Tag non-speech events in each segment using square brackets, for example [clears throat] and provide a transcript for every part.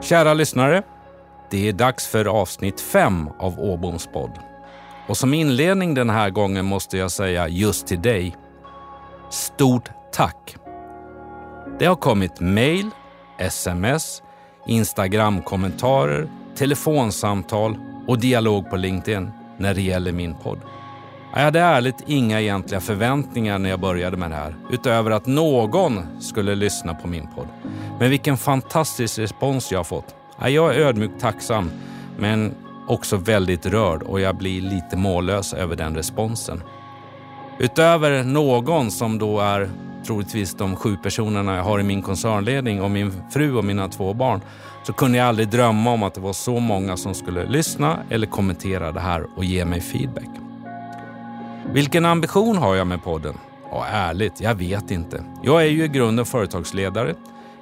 Kära lyssnare, det är dags för avsnitt fem av Åboms podd. Och som inledning den här gången måste jag säga just till dig. Stort tack! Det har kommit mejl, sms, Instagram-kommentarer, telefonsamtal och dialog på LinkedIn när det gäller min podd. Jag hade ärligt inga egentliga förväntningar när jag började med det här, utöver att någon skulle lyssna på min podd. Men vilken fantastisk respons jag har fått. Jag är ödmjukt tacksam, men också väldigt rörd och jag blir lite mållös över den responsen. Utöver någon som då är troligtvis de sju personerna jag har i min koncernledning och min fru och mina två barn, så kunde jag aldrig drömma om att det var så många som skulle lyssna eller kommentera det här och ge mig feedback. Vilken ambition har jag med podden? Ja, ärligt, jag vet inte. Jag är ju i grunden företagsledare.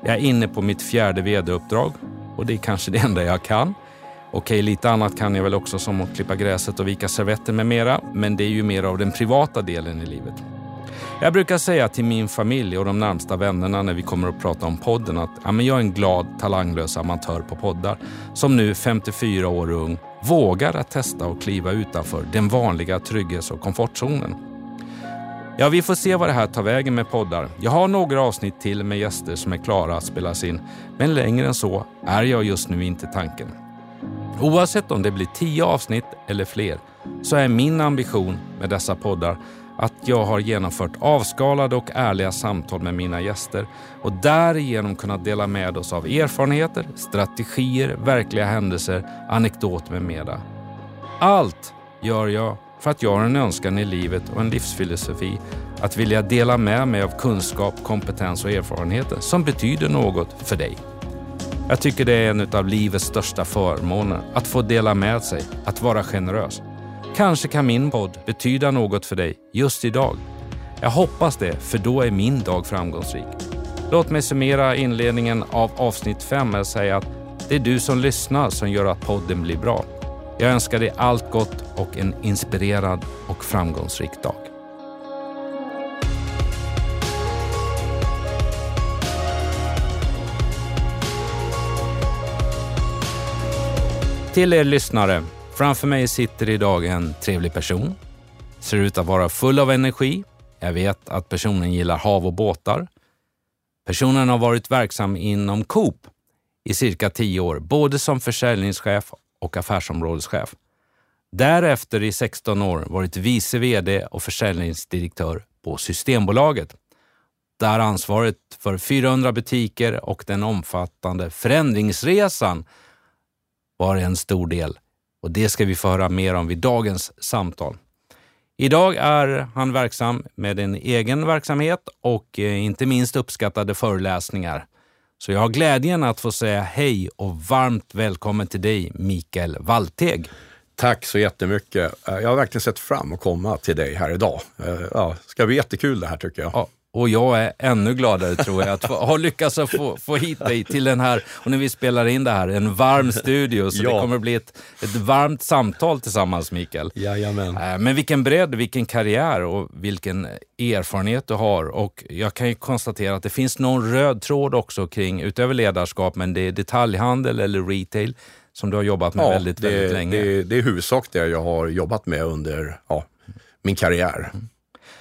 Jag är inne på mitt fjärde vd-uppdrag och det är kanske det enda jag kan. Okej, lite annat kan jag väl också som att klippa gräset och vika servetter med mera, men det är ju mer av den privata delen i livet. Jag brukar säga till min familj och de närmsta vännerna när vi kommer att prata om podden att ja, men jag är en glad, talanglös amatör på poddar som nu 54 år ung vågar att testa och kliva utanför den vanliga trygghets och komfortzonen. Ja, vi får se vad det här tar vägen med poddar. Jag har några avsnitt till med gäster som är klara att spelas in, men längre än så är jag just nu inte tanken. Oavsett om det blir tio avsnitt eller fler så är min ambition med dessa poddar att jag har genomfört avskalade och ärliga samtal med mina gäster och därigenom kunnat dela med oss av erfarenheter, strategier, verkliga händelser, anekdoter med mera. Allt gör jag för att jag har en önskan i livet och en livsfilosofi att vilja dela med mig av kunskap, kompetens och erfarenheter som betyder något för dig. Jag tycker det är en av livets största förmåner att få dela med sig, att vara generös. Kanske kan min podd betyda något för dig just idag. Jag hoppas det, för då är min dag framgångsrik. Låt mig summera inledningen av avsnitt 5 med att säga att det är du som lyssnar som gör att podden blir bra. Jag önskar dig allt gott och en inspirerad och framgångsrik dag. Till er lyssnare Framför mig sitter idag en trevlig person. Ser ut att vara full av energi. Jag vet att personen gillar hav och båtar. Personen har varit verksam inom Coop i cirka tio år, både som försäljningschef och affärsområdeschef. Därefter i 16 år varit vice VD och försäljningsdirektör på Systembolaget. Där ansvaret för 400 butiker och den omfattande förändringsresan var en stor del och det ska vi få höra mer om vid dagens samtal. Idag är han verksam med en egen verksamhet och eh, inte minst uppskattade föreläsningar. Så jag har glädjen att få säga hej och varmt välkommen till dig Mikael Walteg. Tack så jättemycket. Eh, jag har verkligen sett fram att komma till dig här idag. Eh, ja, det ska bli jättekul det här tycker jag. Ja, och jag är ännu gladare tror jag att ha lyckats att få, få hit dig till den här, och när vi spelar in det här, en varm studio. Så ja. det kommer att bli ett, ett varmt samtal tillsammans Mikael. Jajamän. Äh, men vilken bredd, vilken karriär och vilken erfarenhet du har. Och jag kan ju konstatera att det finns någon röd tråd också kring, utöver ledarskap, men det är detaljhandel eller retail som du har jobbat med ja, väldigt, det, väldigt länge. Det, det är huvudsak det jag har jobbat med under ja, min karriär. Mm.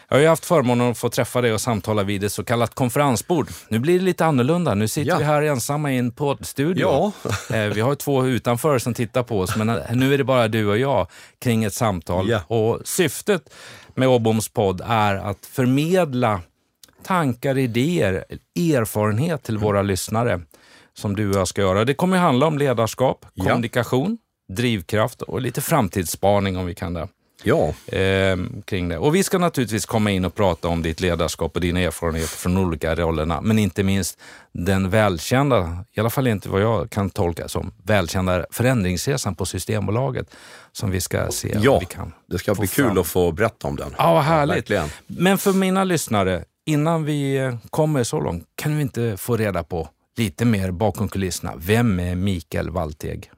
Jag har ju haft förmånen att få träffa dig och samtala vid ett så kallat konferensbord. Nu blir det lite annorlunda. Nu sitter ja. vi här ensamma i en poddstudio. Ja. [laughs] Eh, vi har två utanför som tittar på oss, men eh, nu är det bara du och jag kring ett samtal. Ja. Och syftet med Åboms podd är att förmedla tankar, idéer, erfarenhet till våra lyssnare som du och jag ska göra. Det kommer handla om ledarskap, kommunikation, drivkraft och lite framtidsspaning om vi kan det. Ja. Eh, kring det. Och vi ska naturligtvis komma in och prata om ditt ledarskap och dina erfarenheter från olika rollerna. Men inte minst den välkända, i alla fall inte vad jag kan tolka som, välkända förändringsresan på Systembolaget som vi ska se. Ja, vi kan det ska bli fram. kul att få berätta om den. Ja, vad härligt. Ja, Men för mina lyssnare, innan vi kommer så långt, kan vi inte få reda på lite mer bakom kulisserna. Vem är Mikael Walteg?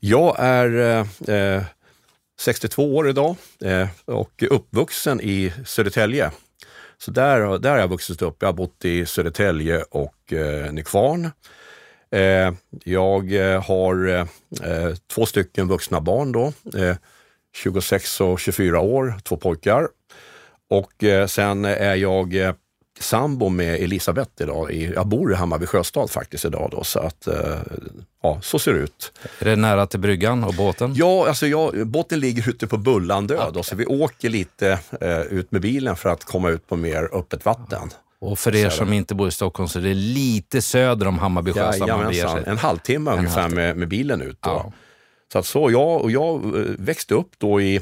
Jag är eh, eh 62 år idag eh, och uppvuxen i Södertälje. Så där, där har jag vuxit upp. Jag har bott i Södertälje och eh, Nykvarn. Eh, jag eh, har eh, två stycken vuxna barn då, eh, 26 och 24 år, två pojkar. Och sen är jag sambo med Elisabeth idag. Jag bor i Hammarby sjöstad faktiskt idag då, så att ja, så ser det ut. Är det nära till bryggan och båten? Ja, alltså jag, båten ligger ute på Bullandö, okay. då, så vi åker lite eh, ut med bilen för att komma ut på mer öppet vatten. Och för er som inte bor i Stockholm så är det lite söder om Hammarby sjöstad ja, man beger sig. En halvtimme en ungefär halvtimme. Med, med, bilen ut. Ja. Så att så, jag, och jag eh, växte upp då i,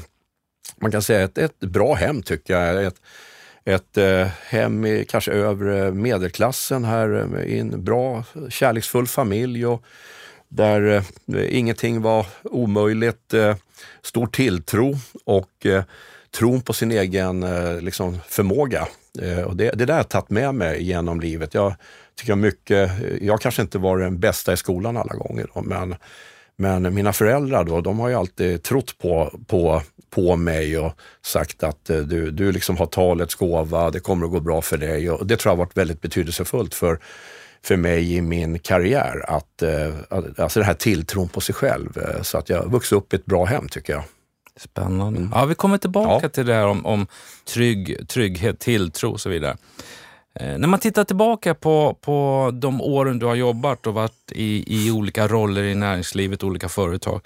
man kan säga ett, ett bra hem tycker jag. Ett, ett eh, hem i kanske övre medelklassen här eh, i en bra kärleksfull familj och där eh, ingenting var omöjligt. Eh, stor tilltro och eh, tron på sin egen eh, liksom, förmåga. Eh, och det, det där har jag tagit med mig genom livet. Jag tycker mycket, jag kanske inte var den bästa i skolan alla gånger, då, men, men mina föräldrar då, de har ju alltid trott på, på, på mig och sagt att eh, du, du liksom har talets gåva, det kommer att gå bra för dig. Och det tror jag har varit väldigt betydelsefullt för för mig i min karriär. Att, alltså den här tilltron på sig själv. Så att jag vuxit upp i ett bra hem tycker jag. Spännande. Ja, vi kommer tillbaka ja. till det här om, om trygg, trygghet, tilltro och så vidare. Eh, när man tittar tillbaka på, på de åren du har jobbat och varit i, i olika roller i näringslivet, olika företag.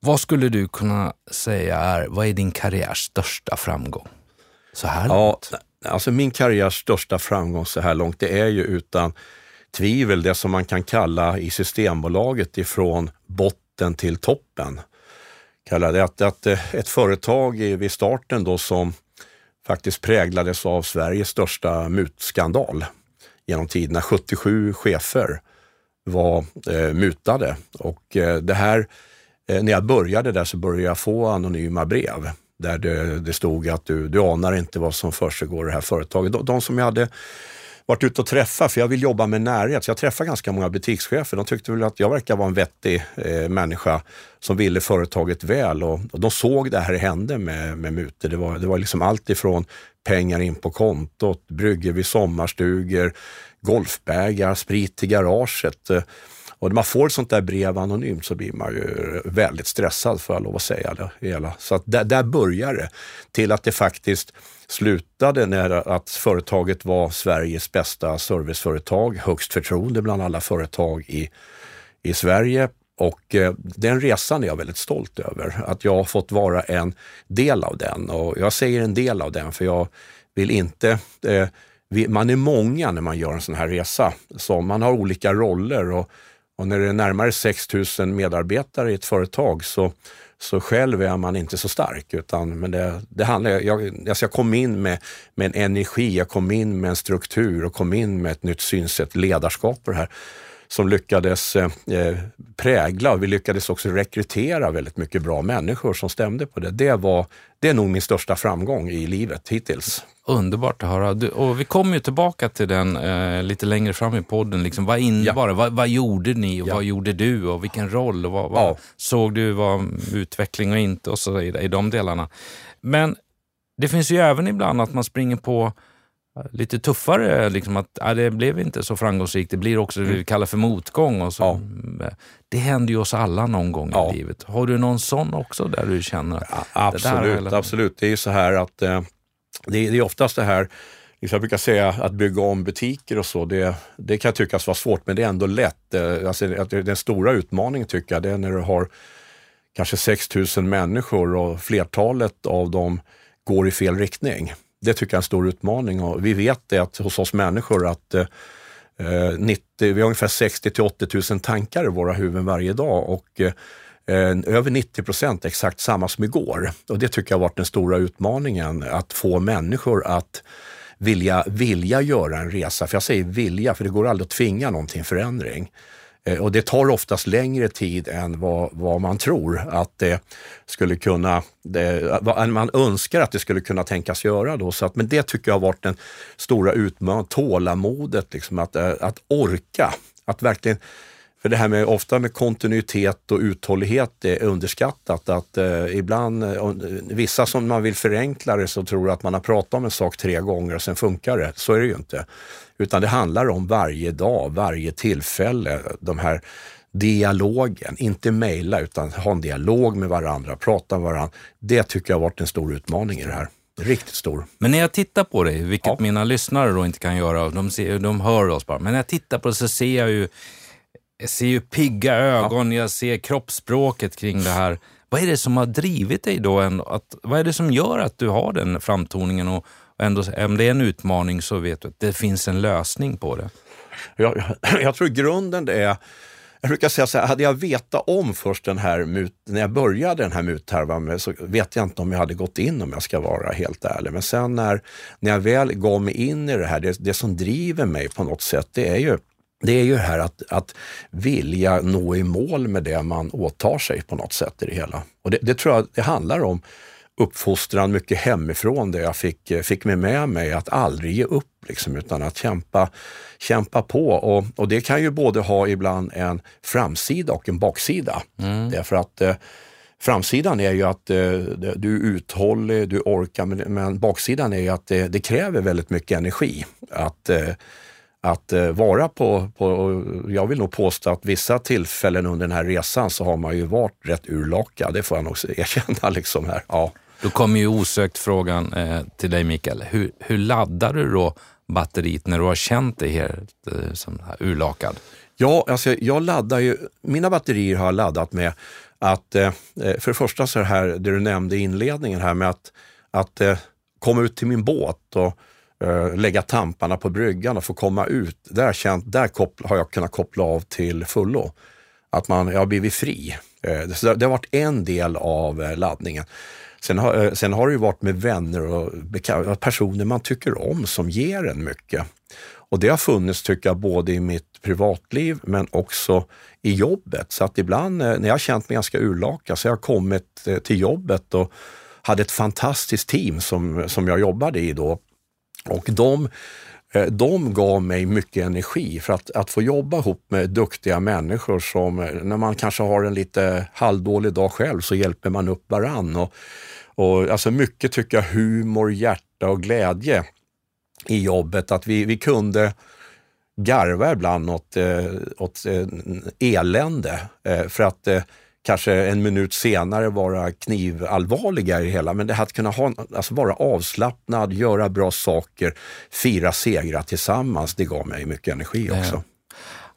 Vad skulle du kunna säga är, vad är din karriärs största framgång? Så här långt. Ja, alltså min karriärs största framgång så här långt, det är ju utan tvivel det som man kan kalla i Systembolaget ifrån botten till toppen kallar det, att, att eh, ett företag vid starten då som faktiskt präglades av Sveriges största mutskandal genom tiderna. 77 chefer var eh, mutade och eh, det här, eh, när jag började där så började jag få anonyma brev där det, det stod att du, du anar inte vad som försiggår i det här företaget. De, de som jag hade varit ute och träffat, för jag vill jobba med närhet. Så jag träffade ganska många butikschefer. De tyckte väl att jag verkar vara en vettig eh, människa som ville företaget väl och, och de såg det här hände med, med mutor. Det var, det var liksom allt ifrån pengar in på kontot, bryggor vid sommarstugor, golfbägar, sprit i garaget. Eh, och när man får ett sånt där brev anonymt så blir man ju väldigt stressad får jag lov att säga. Det hela. Så att där, där börjar det. Till att det faktiskt slutade när att företaget var Sveriges bästa serviceföretag, högst förtroende bland alla företag i, i Sverige. Och eh, den resan är jag väldigt stolt över, att jag har fått vara en del av den. Och jag säger en del av den för jag vill inte eh, vi, man är många när man gör en sån här resa. Så man har olika roller och, och när det är närmare 6 000 medarbetare i ett företag så så själv är man inte så stark. Utan, men det, det handlar, jag, alltså jag kom in med, med en energi, jag kom in med en struktur och kom in med ett nytt synsätt, ledarskap på det här som lyckades eh, eh, prägla och vi lyckades också rekrytera väldigt mycket bra människor som stämde på det. Det, var, det är nog min största framgång i livet hittills. Underbart att höra. Du, och vi kommer ju tillbaka till den eh, lite längre fram i podden. Liksom, vad innebar ja. vad, vad gjorde ni och ja. vad gjorde du och vilken roll? Och vad, vad ja. såg du var utveckling och inte och så vidare i de delarna. Men det finns ju även ibland att man springer på lite tuffare, liksom att äh, det blev inte så framgångsrikt. Det blir också det vi mm. kallar för motgång. Och så. Ja. Det händer ju oss alla någon gång ja. i livet. Har du någon sån också där du känner? Ja, absolut, det absolut. Det är ju så här att eh, det, är, det är oftast det här liksom jag brukar säga att bygga om butiker och så, det, det kan tyckas vara svårt men det är ändå lätt. Eh, alltså, den stora utmaningen tycker jag det är när du har kanske 6 000 människor och flertalet av dem går i fel riktning det tycker jag är en stor utmaning och vi vet det att hos oss människor att eh, eh 90, vi har ungefär 60 till 80 000 tankar i våra huvuden varje dag och eh, Eh, över 90 procent exakt samma som igår. Och det tycker jag har varit den stora utmaningen, att få människor att vilja, vilja göra en resa. För jag säger vilja, för det går aldrig att tvinga någon till förändring. Eh, och det tar oftast längre tid än vad, vad man tror att det skulle kunna, det, vad man önskar att det skulle kunna tänkas göra. Då. Så att, men det tycker jag har varit den stora utmaningen, tålamodet, liksom att, eh, att orka. Att verkligen för det här med ofta med kontinuitet och uthållighet är underskattat. Att eh, ibland, eh, vissa som man vill förenkla det så tror att man har pratat om en sak tre gånger och sen funkar det. Så är det ju inte. Utan det handlar om varje dag, varje tillfälle, de här dialogen, inte mejla utan ha en dialog med varandra, prata med varandra. Det tycker jag har varit en stor utmaning i det här. Riktigt stor. Men när jag tittar på dig, vilket ja. mina lyssnare då inte kan göra, de, ser, de hör oss bara, men när jag tittar på det så ser jag ju, jag ser ju pigga ögon, ja. jag ser kroppsspråket kring det här. Vad är det som har drivit dig då? Att, vad är det som gör att du har den framtoningen och, ändå, om det är en utmaning så vet du att det finns en lösning på det? Jag, jag [clears throat] tror grunden det är jag brukar säga så här, hade jag vetat om först den här mut, när jag började den här muthärvan så vet jag inte om jag hade gått in om jag ska vara helt ärlig. Men sen när, när jag väl gav mig in i det här, det, det som driver mig på något sätt, det är ju det är ju här att, att vilja nå i mål med det man åtar sig på något sätt i det hela. Och det, det tror jag det handlar om uppfostran mycket hemifrån där jag fick, fick med, med mig att aldrig ge upp liksom, utan att kämpa, kämpa på. Och, och det kan ju både ha ibland en framsida och en baksida. Mm. Därför att eh, framsidan är ju att eh, du är uthållig, du orkar, men, men baksidan är ju att det, det kräver väldigt mycket energi att eh, att eh, vara på, på, jag vill nog påstå att vissa tillfällen under den här resan så har man ju varit rätt urlakad, det får jag nog [laughs] erkänna. Liksom här. Ja. Då kommer ju osökt frågan eh, till dig Mikael, hur, hur laddar du då batteriet när du har känt dig helt eh, som här urlakad? Ja, alltså jag laddar ju, mina batterier har jag laddat med att, eh, eh för det första så här, det du nämnde i inledningen här med att, att eh, komma ut till min båt och Eh, lägga tamparna på bryggan och få komma ut. Där, känt, där koppla, har jag kunnat koppla av till fullo. Att man, jag har blivit fri. Eh, så det har varit en del av eh, laddningen. Sen har, sen har det ju varit med vänner och personer man tycker om som ger en mycket. Och det har funnits, tycker jag, både i mitt privatliv men också i jobbet. Så att ibland när jag har känt mig ganska urlakad så har jag kommit till jobbet och hade ett fantastiskt team som, som jag jobbade i då och de, eh, de gav mig mycket energi för att, att få jobba ihop med duktiga människor som, eh, när man kanske har en lite halvdålig dag själv, så hjälper man upp varann. Och, och alltså mycket tycker jag humor, hjärta och glädje i jobbet. Att vi, vi kunde garva ibland åt, eh, åt eh, elände för att kanske en minut senare vara knivallvarliga i det hela. Men det här att kunna ha, alltså vara avslappnad, göra bra saker, fira segrar tillsammans, det gav mig mycket energi också.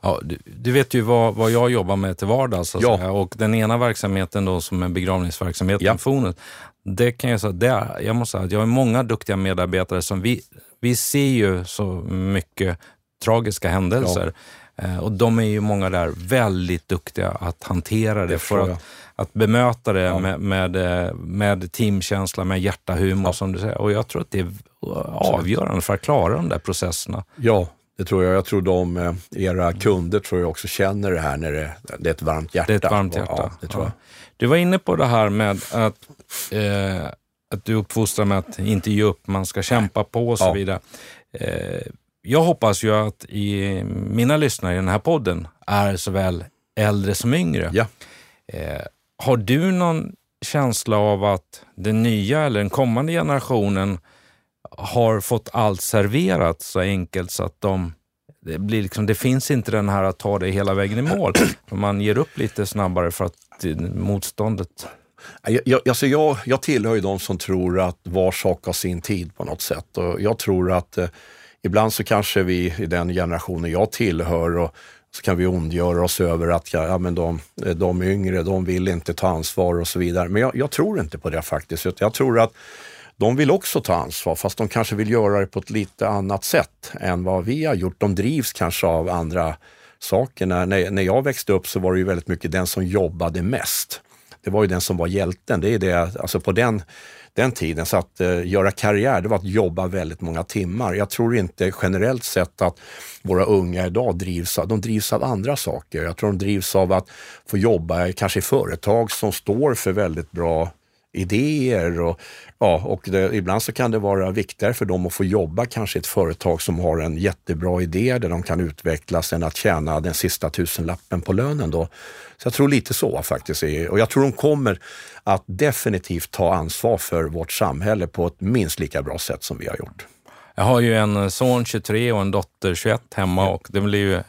Ja, du, du, vet ju vad, vad jag jobbar med till vardags. Alltså, ja. Och den ena verksamheten då som är begravningsverksamheten, ja. Fonet, det kan jag säga, det, jag måste säga att jag har många duktiga medarbetare som vi, vi ser ju så mycket tragiska händelser. Ja. Eh, och de är ju många där väldigt duktiga att hantera det, det för att, att bemöta det ja. med, med, eh, med teamkänsla, med hjärtahumor ja. som du säger. Och jag tror att det är avgörande för att klara de där processerna. Ja, det tror jag. Jag tror de, eh, era kunder tror jag också känner det här när det, det är ett varmt hjärta. Det är ett varmt hjärta. Ja, det tror jag. Du var inne på det här med att, eh, att du uppfostrar med att inte ge upp, man ska kämpa på och så vidare. Eh, jag hoppas ju att i mina lyssnare i den här podden är såväl äldre som yngre. Ja. Eh, har du någon känsla av att den nya eller den kommande generationen har fått allt serverat så enkelt så att de det, blir liksom, det finns inte den här att ta det hela vägen i mål. [clears throat] Man ger upp lite snabbare för att motståndet jag, jag, alltså jag, jag tillhör ju de som tror att var sak har sin tid på något sätt. Och jag tror att eh, ibland så kanske vi i den generationen jag tillhör och så kan vi ondgöra oss över att ja, men de, de yngre, de vill inte ta ansvar och så vidare. Men jag, jag tror inte på det faktiskt. Jag tror att de vill också ta ansvar, fast de kanske vill göra det på ett lite annat sätt än vad vi har gjort. De drivs kanske av andra saker. När, när jag växte upp så var det ju väldigt mycket den som jobbade mest. Det var ju den som var hjälten. Det är det, alltså på den den tiden. Så att eh, göra karriär, det var att jobba väldigt många timmar. Jag tror inte generellt sett att våra unga idag drivs av, de drivs av andra saker. Jag tror de drivs av att få jobba eh, kanske i företag som står för väldigt bra idéer och, ja, och det, ibland så kan det vara viktigare för dem att få jobba kanske i ett företag som har en jättebra idé där de kan utvecklas än att tjäna den sista tusenlappen på lönen. Då. Så jag tror lite så faktiskt. Och jag tror de kommer att definitivt ta ansvar för vårt samhälle på ett minst lika bra sätt som vi har gjort. Jag har ju en son 23 och en dotter 21 hemma och det blir ju,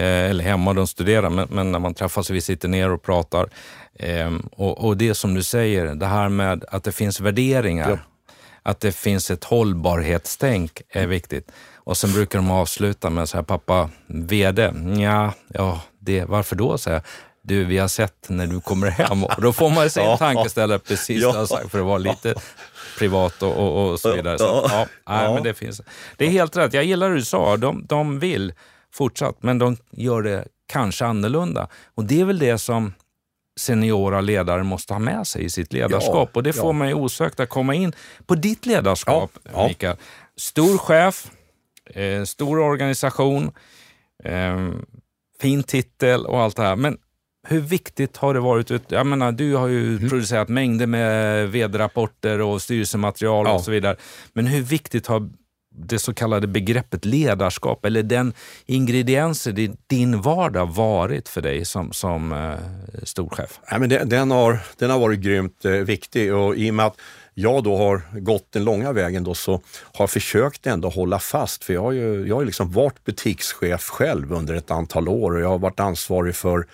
eller hemma, de studerar, men, men, när man träffas och vi sitter ner och pratar. Eh, och, och, det som du säger, det här med att det finns värderingar, ja. att det finns ett hållbarhetstänk är viktigt. Och sen brukar de avsluta med så här, pappa, VD, ja, ja det, varför då? säger jag du, vi har sett när du kommer hem. Och då får man sig en [laughs] tankeställare precis ja. sagt, för att vara lite privat och, och, och så vidare. Så, ja, nej, Men det, finns. det är helt rätt. Jag gillar det du sa. De, de vill fortsatt, men de gör det kanske annorlunda. Och det är väl det som seniora ledare måste ha med sig i sitt ledarskap. Ja, och det får ja. mig osökt att komma in på ditt ledarskap, ja, Mikael. Stor chef, eh, stor organisation, eh, fin titel och allt det här. Men hur viktigt har det varit? Jag menar, du har ju mm. producerat mängder med vd-rapporter och styrelsematerial och så vidare. Men hur viktigt har det så kallade begreppet ledarskap eller den ingrediensen i din vardag varit för dig som, som eh, storchef? Ja, men den, den, har, den har varit grymt eh, viktig. Och i och med att jag då har gått den långa vägen då så har jag försökt ändå hålla fast, för jag har ju jag har liksom varit butikschef själv under ett antal år. Och jag har varit ansvarig för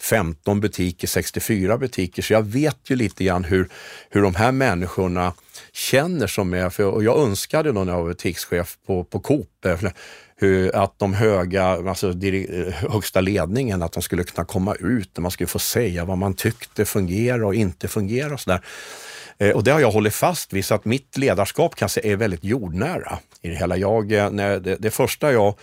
15 butiker, 64 butiker, så jag vet ju lite grann hur, hur de här människorna känner som är, för, och jag önskade då när jag var butikschef på, på Coop, eh, hur, att de höga, alltså eh, högsta ledningen, att de skulle kunna komma ut och man skulle få säga vad man tyckte fungerar och inte fungerar och sådär. Eh, och det har jag hållit fast vid, så att mitt ledarskap kanske är väldigt jordnära i det hela. Jag, när det, det första jag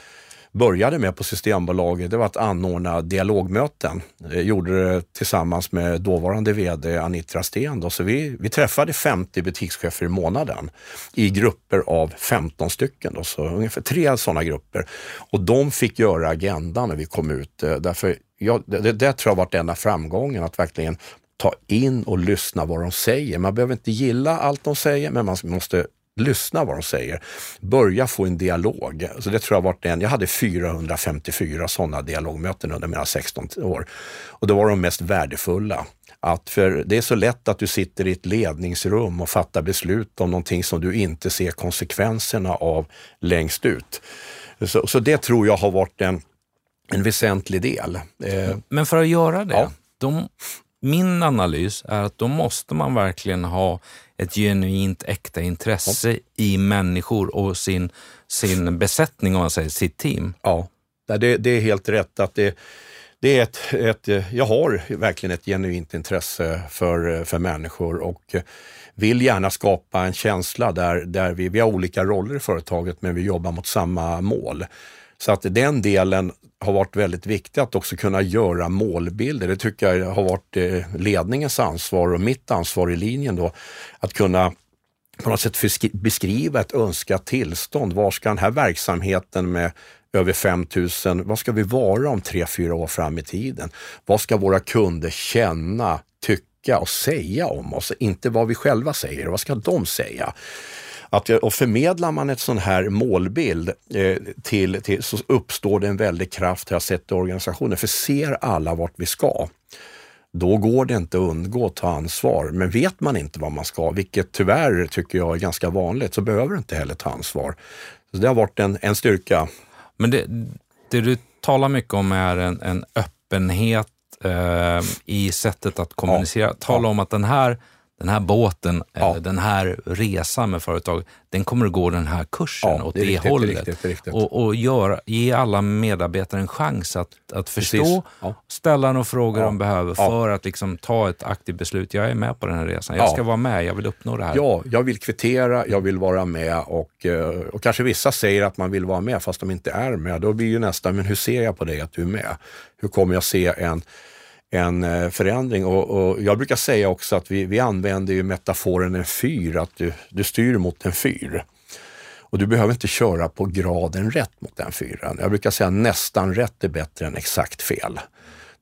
började med på Systembolaget, det var att anordna dialogmöten. Jag gjorde det tillsammans med dåvarande VD Anitra Sten. Då. Så vi, vi träffade 50 butikschefer i månaden i grupper av 15 stycken. Då. Så ungefär tre sådana grupper. Och de fick göra agendan när vi kom ut. Eh, därför jag, det, det tror jag har varit ena framgången, att verkligen ta in och lyssna vad de säger. Man behöver inte gilla allt de säger, men man måste lyssna vad de säger. Börja få en dialog. Så det tror jag varit en, jag hade 454 sådana dialogmöten under mina 16 år. Och det var de mest värdefulla. Att för det är så lätt att du sitter i ett ledningsrum och fattar beslut om någonting som du inte ser konsekvenserna av längst ut. Så, så det tror jag har varit en, en väsentlig del. Eh, Men för att göra det, ja. de, min analys är att då måste man verkligen ha ett genuint äkta intresse ja. i människor och sin, sin besättning, om man säger, sitt team. Ja, det, det är helt rätt. att det det är ett, ett, jag har verkligen ett genuint intresse för, för människor och vill gärna skapa en känsla där, där vi, vi har olika roller i företaget men vi jobbar mot samma mål. Så att den delen har varit väldigt viktig att också kunna göra målbilder. Det tycker jag har varit eh, ledningens ansvar och mitt ansvar i linjen då. Att kunna på något sätt beskriva ett önskat tillstånd. Var ska den här verksamheten med över 5000, vad ska vi vara om tre, fyra år fram i tiden? Vad ska våra kunder känna, tycka och säga om oss? Inte vad vi själva säger, vad ska de säga? Att, och förmedlar man ett sån här målbild eh, till, till, så uppstår det en väldig kraft, har jag sett i organisationen, för ser alla vart vi ska, då går det inte att undgå att ta ansvar. Men vet man inte vad man ska, vilket tyvärr tycker jag är ganska vanligt, så behöver du inte heller ta ansvar. Så Det har varit en, en styrka. Men det, det du talar mycket om är en, en öppenhet eh, i sättet att kommunicera. Ja, Tala ja. om att den här den här båten, ja. den här resan med företag, den kommer att gå den här kursen ja, åt det, det riktigt, hållet. Det riktigt, det riktigt. Och, och göra, ge alla medarbetare en chans att, att förstå, ja. ställa några frågor de behöver för att liksom ta ett aktivt beslut. Jag är med på den här resan, jag ska vara med, jag vill uppnå det här. Ja, jag vill kvittera, jag vill vara med och, eh, och kanske vissa säger att man vill vara med fast de inte är med. Då blir ju nästa, men hur ser jag på dig att du är med? Hur kommer jag se en en eh, förändring. Och, och, jag brukar säga också att vi, vi använder ju metaforen en fyr, att du, du styr mot en fyr. Och du behöver inte köra på graden rätt mot den fyren. Jag brukar säga nästan rätt är bättre än exakt fel.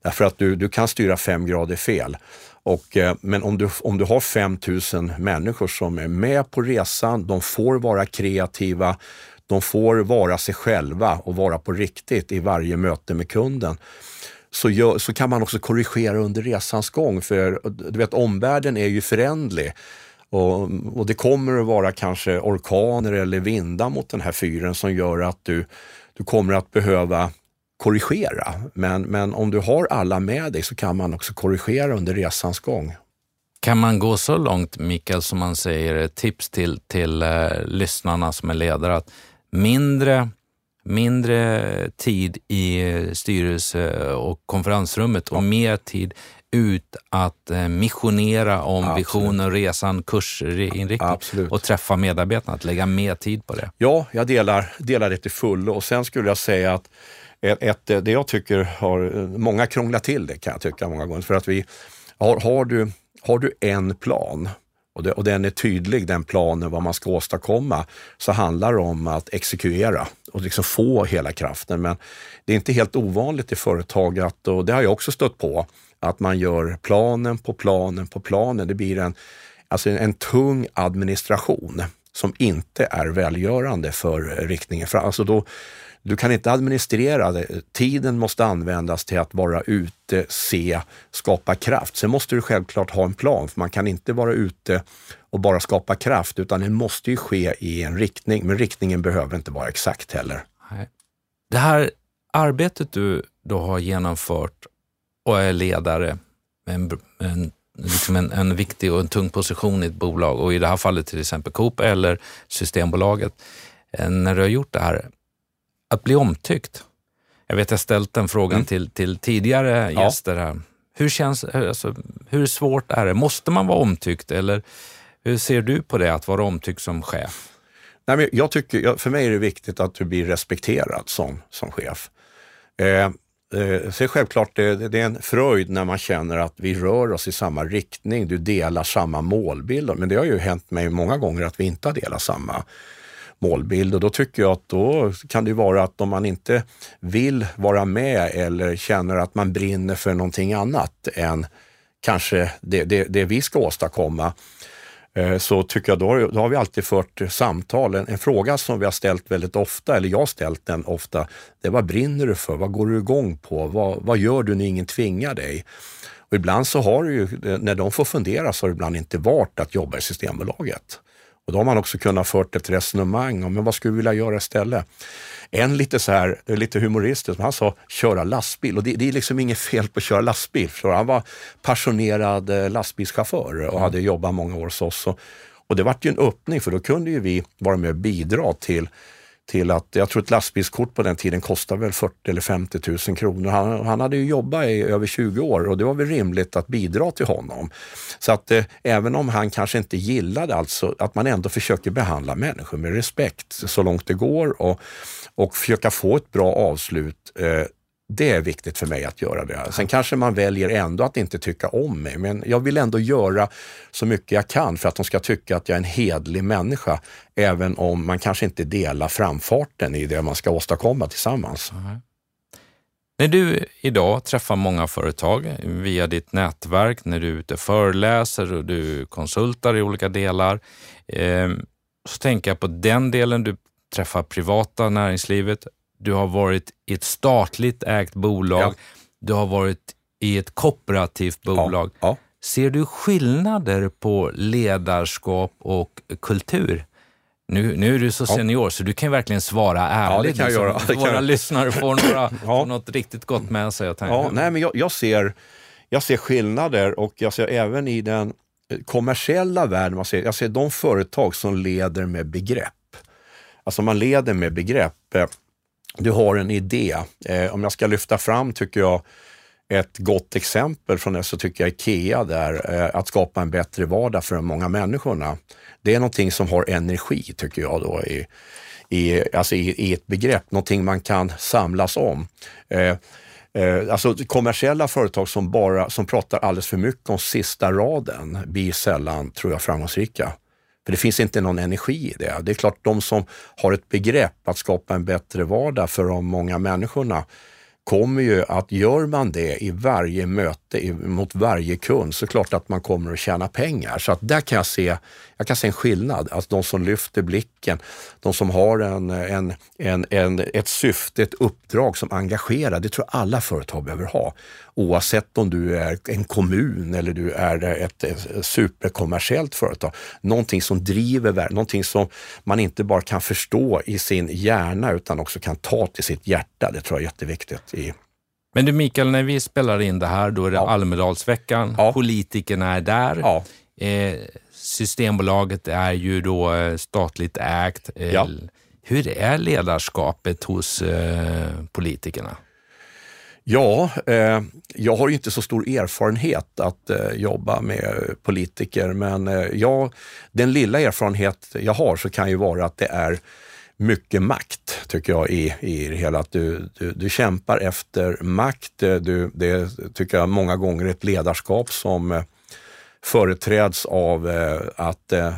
Därför att du, du kan styra fem grader fel. Och, eh, men om du, om du har 5000 människor som är med på resan, de får vara kreativa, de får vara sig själva och vara på riktigt i varje möte med kunden så, gör, så kan man också korrigera under resans gång. För du vet, omvärlden är ju förändlig. Och, och, det kommer att vara kanske orkaner eller vindar mot den här fyren som gör att du, du kommer att behöva korrigera. Men, men om du har alla med dig så kan man också korrigera under resans gång. Kan man gå så långt, Mikael, som man säger, tips till, till eh, lyssnarna som är ledare, att mindre, mindre tid i styrelse och konferensrummet och mer tid ut att eh, missionera om Absolut. visionen, resan, kursinriktning Absolut. och träffa medarbetarna, att lägga mer tid på det. Ja, jag delar, delar det till fullo och sen skulle jag säga att ett, ett, det jag tycker har, många krånglar till det kan jag tycka många gånger, för att vi har, har du, har du en plan och, det, och den är tydlig, den planen, vad man ska åstadkomma, så handlar det om att exekvera och liksom få hela kraften. Men det är inte helt ovanligt i företag, att, och det har jag också stött på, att man gör planen på planen på planen. Det blir en, alltså en, en tung administration som inte är välgörande för riktningen. För alltså då, du kan inte administrera det. Tiden måste användas till att vara ute, se, skapa kraft. Sen måste du självklart ha en plan, för man kan inte vara ute och bara skapa kraft, utan det måste ju ske i en riktning. Men riktningen behöver inte vara exakt heller. Det här arbetet du då har genomfört och är ledare med en, en, liksom en, en, viktig och en tung position i ett bolag och i det här fallet till exempel Coop eller Systembolaget. Eh, när du har gjort det här, att bli omtyckt. Jag vet jag ställt den frågan mm. till, till tidigare ja. gäster här. Hur, känns, alltså, hur svårt är det? Måste man vara omtyckt eller hur ser du på det att vara omtyckt som chef? Nej, men jag tycker, för mig är det viktigt att du blir respekterad som, som chef. Eh, Eh, så självklart, det, det är en fröjd när man känner att vi rör oss i samma riktning, du delar samma målbild. Men det har ju hänt mig många gånger att vi inte har delat samma målbild och då tycker jag att då kan det vara att om man inte vill vara med eller känner att man brinner för någonting annat än kanske det, det, det vi ska åstadkomma, eh, så tycker jag då, då har vi alltid fört samtal. En, en, fråga som vi har ställt väldigt ofta, eller jag har ställt den ofta, det är vad brinner du för? Vad går du igång på? Vad, vad gör du när ingen tvingar dig? Och ibland så har det ju, när de får fundera så har det ibland inte varit att jobba i Systembolaget. Och då har man också kunnat fört ett resonemang om men vad skulle vi vilja göra istället. En lite så här, eh, lite humoristisk, han sa köra lastbil och det, det är liksom inget fel på att köra lastbil. För han var passionerad eh, lastbilschaufför och mm. hade jobbat många år hos oss. Och, och det vart ju en öppning för då kunde ju vi vara med och bidra till till att, jag tror ett lastbilskort på den tiden kostade väl 40 eller 50 000 kronor. Han, han hade ju jobbat i över 20 år och det var väl rimligt att bidra till honom. Så att eh, även om han kanske inte gillade alltså att man ändå försöker behandla människor med respekt så långt det går och, och försöka få ett bra avslut eh, det är viktigt för mig att göra det. Sen kanske man väljer ändå att inte tycka om mig, men jag vill ändå göra så mycket jag kan för att de ska tycka att jag är en hedlig människa, även om man kanske inte delar framfarten i det man ska åstadkomma tillsammans. Mm. När du idag träffar många företag via ditt nätverk, när du är ute och föreläser och du konsultar i olika delar, eh, så tänker jag på den delen du träffar privata näringslivet, du har varit i ett statligt ägt bolag, ja. du har varit i ett kooperativt bolag. Ja. Ja. Ser du skillnader på ledarskap och kultur? Nu, nu är du så senior så du kan verkligen svara ärligt. Ja, det kan jag liksom. göra. Våra [laughs] lyssnare får, några, [clears throat] får något riktigt gott med sig. Ja, nej, men jag, jag, ser, jag ser skillnader och jag ser även i den kommersiella världen, man ser, jag ser de företag som leder med begrepp. Alltså man leder med begrepp du har en idé. Eh, om jag ska lyfta fram, tycker jag, ett gott exempel från det så tycker jag IKEA där, eh, att skapa en bättre vardag för de många människorna. Det är någonting som har energi, tycker jag, då, i, i, alltså i, i ett begrepp, någonting man kan samlas om. Eh, eh alltså kommersiella företag som, bara, som pratar alldeles för mycket om sista raden blir sällan, tror jag, framgångsrika. För det finns inte någon energi i det. Det är klart, de som har ett begrepp att skapa en bättre vardag för de många människorna kommer ju att, gör man det i varje möte mot varje kund, så klart att man kommer att tjäna pengar. Så att där kan jag se jag kan se en skillnad. Alltså de som lyfter blicken, de som har en, en, en, en, ett syfte, ett uppdrag som engagerar. Det tror jag alla företag behöver ha. Oavsett om du är en kommun eller du är ett, ett superkommersiellt företag. Någonting som driver världen, någonting som man inte bara kan förstå i sin hjärna utan också kan ta till sitt hjärta. Det tror jag är jätteviktigt i men du Mikael, när vi spelar in det här, då är det ja. Almedalsveckan. Ja. Politikerna är där. Ja. Eh, Systembolaget är ju då eh, statligt ägt. Eh, ja. Hur är ledarskapet hos eh, politikerna? Ja, eh, jag har inte så stor erfarenhet att eh, jobba med politiker, men eh, jag, den lilla erfarenhet jag har så kan ju vara att det är mycket makt, tycker jag, i, i det hela. Att du, du, du kämpar efter makt. Du, det tycker jag många gånger är ett ledarskap som företräds av eh, att eh,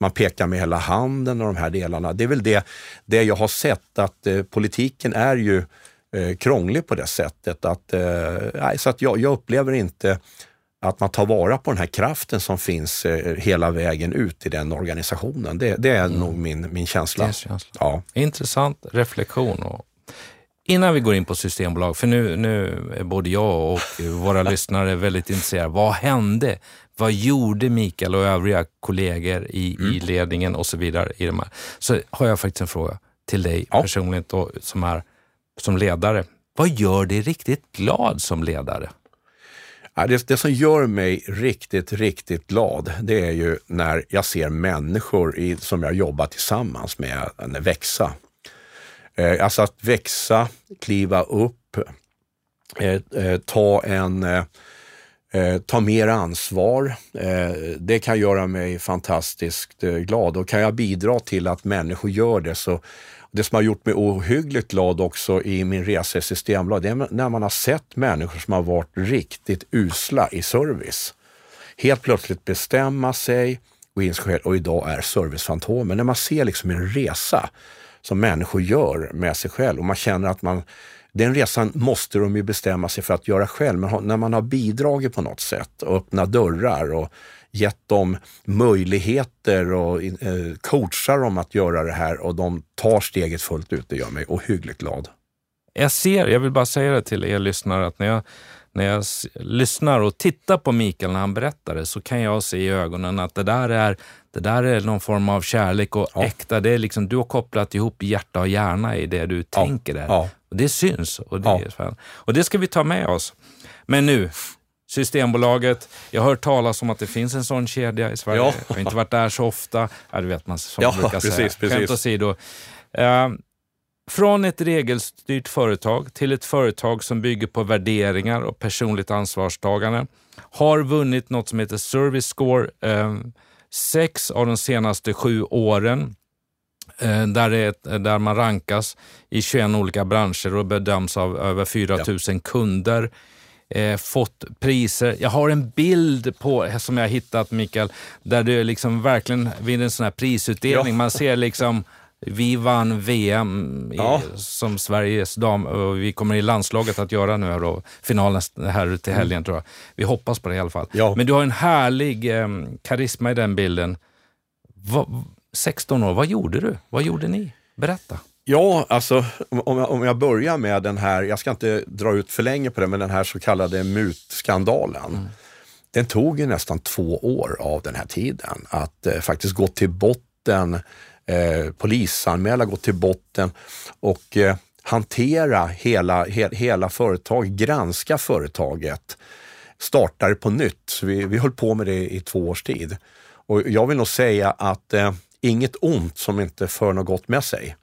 man pekar med hela handen och de här delarna. Det är väl det, det jag har sett, att politiken är ju krånglig på det sättet. Att, så att jag, jag upplever inte att man tar vara på den här kraften som finns eh, hela vägen ut i den organisationen. Det, det är mm. nog min, min känsla. känsla. Ja. Intressant reflektion. Och innan vi går in på Systembolag, för nu, nu är både jag och våra [laughs] lyssnare väldigt intresserade. Vad hände? Vad gjorde Mikael och övriga kollegor i, mm. i ledningen och så vidare? I de här? Så har jag faktiskt en fråga till dig ja. personligen då, som, är, som ledare. Vad gör dig riktigt glad som ledare? Det, det som gör mig riktigt, riktigt glad, det är ju när jag ser människor i, som jag jobbar tillsammans med växa. Eh, alltså att växa, kliva upp, eh, eh, ta en eh, ta mer ansvar. Eh, det kan göra mig fantastiskt eh, glad och kan jag bidra till att människor gör det så det som har gjort mig ohyggligt glad också i min resa i Systembolaget, det är när man har sett människor som har varit riktigt usla i service. Helt plötsligt bestämma sig, och inse själv och idag är servicefantomen. När man ser liksom en resa som människor gör med sig själv och man känner att man den resan måste de ju bestämma sig för att göra själv, men när man har bidragit på något sätt och öppnat dörrar och gett dem möjligheter och eh, coachar dem att göra det här och de tar steget fullt ut. Det gör mig ohyggligt glad. Jag ser, jag vill bara säga det till er lyssnare, att när jag, när jag lyssnar och tittar på Mikael när han berättar det så kan jag se i ögonen att det där är, det där är någon form av kärlek och ja. äkta. Det är liksom, du har kopplat ihop hjärta och hjärna i det du ja. tänker där. Ja. Och det syns och det, är, och det ska vi ta med oss. Men nu, Systembolaget. Jag har hört talas om att det finns en sån kedja i Sverige. Ja. Jag har inte varit där så ofta. Ja, det vet man som ja, brukar precis, säga. Precis. Skämt åsido. Uh, från ett regelstyrt företag till ett företag som bygger på värderingar och personligt ansvarstagande. Har vunnit något som heter Service Score uh, sex av de senaste sju åren. Uh, där, är, där man rankas i 21 olika branscher och bedöms av över 4 000 ja. kunder eh, fått priser. Jag har en bild på, som jag hittat Mikael, där du liksom verkligen vid en sån här prisutdelning, ja. man ser liksom vi vann VM i, ja. som Sveriges dam och vi kommer i landslaget att göra nu då, finalen här till helgen mm. tror jag. Vi hoppas på det i alla fall. Men du har en härlig eh, karisma i den bilden. Va, 16 år, vad gjorde du? Vad gjorde ni? Berätta. Ja, alltså om jag, om jag börjar med den här, jag ska inte dra ut för länge på det, men den här så kallade mutskandalen. Mm. Den tog ju nästan två år av den här tiden att eh, faktiskt gå till botten, eh, polisanmäla, gå till botten och eh, hantera hela, he, hela företaget, granska företaget, starta det på nytt. Så vi, vi höll på med det i två års tid. Och jag vill nog säga att eh, inget ont som inte för något gott med sig.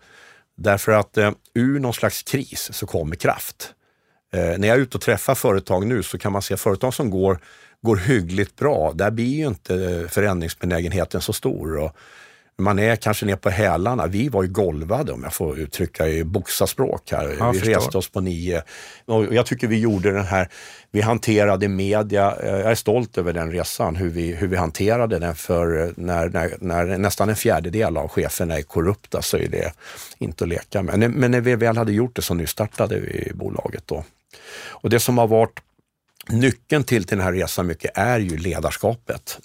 Därför att eh, ur någon slags kris så kommer kraft. Eh, när jag är ute och träffar företag nu så kan man se företag som går, går hyggligt bra. Där blir ju inte eh, förändringsbenägenheten så stor. Och man är kanske ner på hälarna. Vi var ju golvade om jag får uttrycka i boxarspråk här. Jag vi förstår. reste oss på nio. Och jag tycker vi gjorde den här, vi hanterade media. Eh, jag är stolt över den resan, hur vi, hur vi hanterade den. För eh, när, när, när nästan en fjärdedel av cheferna är korrupta så är det inte att leka med. Men när vi väl hade gjort det så nystartade vi bolaget då. Och det som har varit nyckeln till, till den här resan mycket är ju ledarskapet.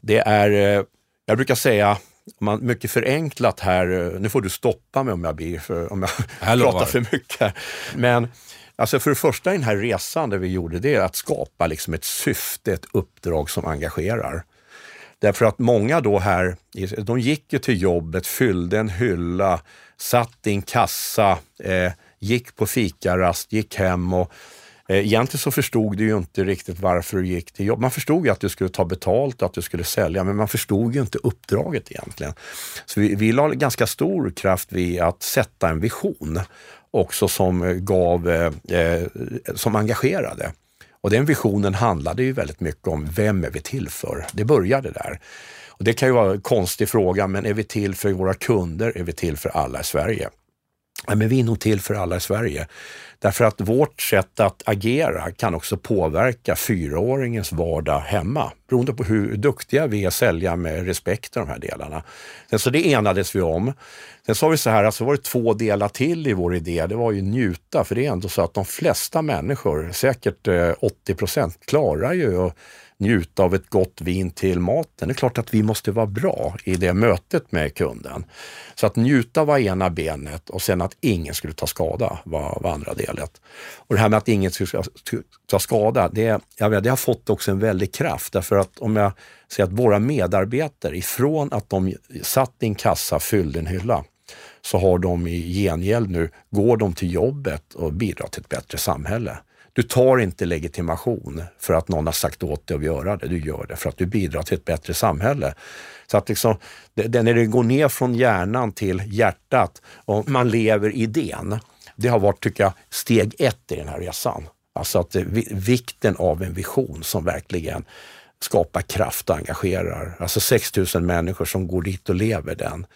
Det är eh, Jag brukar säga, man, mycket förenklat här, nu får du stoppa mig om jag, blir för, om jag pratar för mycket. Men alltså för det första i den här resan det vi gjorde, det är att skapa liksom ett syfte, ett uppdrag som engagerar. Därför att många då här, de gick ju till jobbet, fyllde en hylla, satt i en kassa, eh, gick på fikarast, gick hem och eh, Eh, egentligen så förstod du ju inte riktigt varför du gick till jobb. Man förstod ju att du skulle ta betalt och att du skulle sälja, men man förstod ju inte uppdraget egentligen. Så vi, vi la ganska stor kraft vid att sätta en vision också som gav, eh, eh som engagerade. Och den visionen handlade ju väldigt mycket om vem är vi till för? Det började där. Och det kan ju vara en konstig fråga, men är vi till för våra kunder? Är vi till för alla i Sverige? Ja, men vi är nog till för alla i Sverige. Därför att vårt sätt att agera kan också påverka fyraåringens vardag hemma, beroende på hur duktiga vi är att sälja med respekt i de här delarna. Sen så det enades vi om. Sen sa vi så här, alltså var det två delar till i vår idé. Det var ju njuta, för det är ändå så att de flesta människor, säkert eh, 80 procent, klarar ju att njuta av ett gott vin till maten. Det är klart att vi måste vara bra i det mötet med kunden. Så att njuta var ena benet och sen att ingen skulle ta skada var, var andra delet. Och det här med att ingen skulle ta skada, det, jag vet, det har fått också en väldig kraft därför att om jag säger att våra medarbetare ifrån att de satt i en kassa, fyllde en hylla, så har de i gengäld nu, går de till jobbet och bidrar till ett bättre samhälle. Du tar inte legitimation för att någon har sagt åt dig att göra det. Du gör det för att du bidrar till ett bättre samhälle. Så att liksom, det, när det går ner från hjärnan till hjärtat och man lever idén, det har varit, tycker jag, steg ett i den här resan. Alltså att vikten av en vision som verkligen skapar kraft och engagerar. Alltså 6000 människor som går dit och lever den.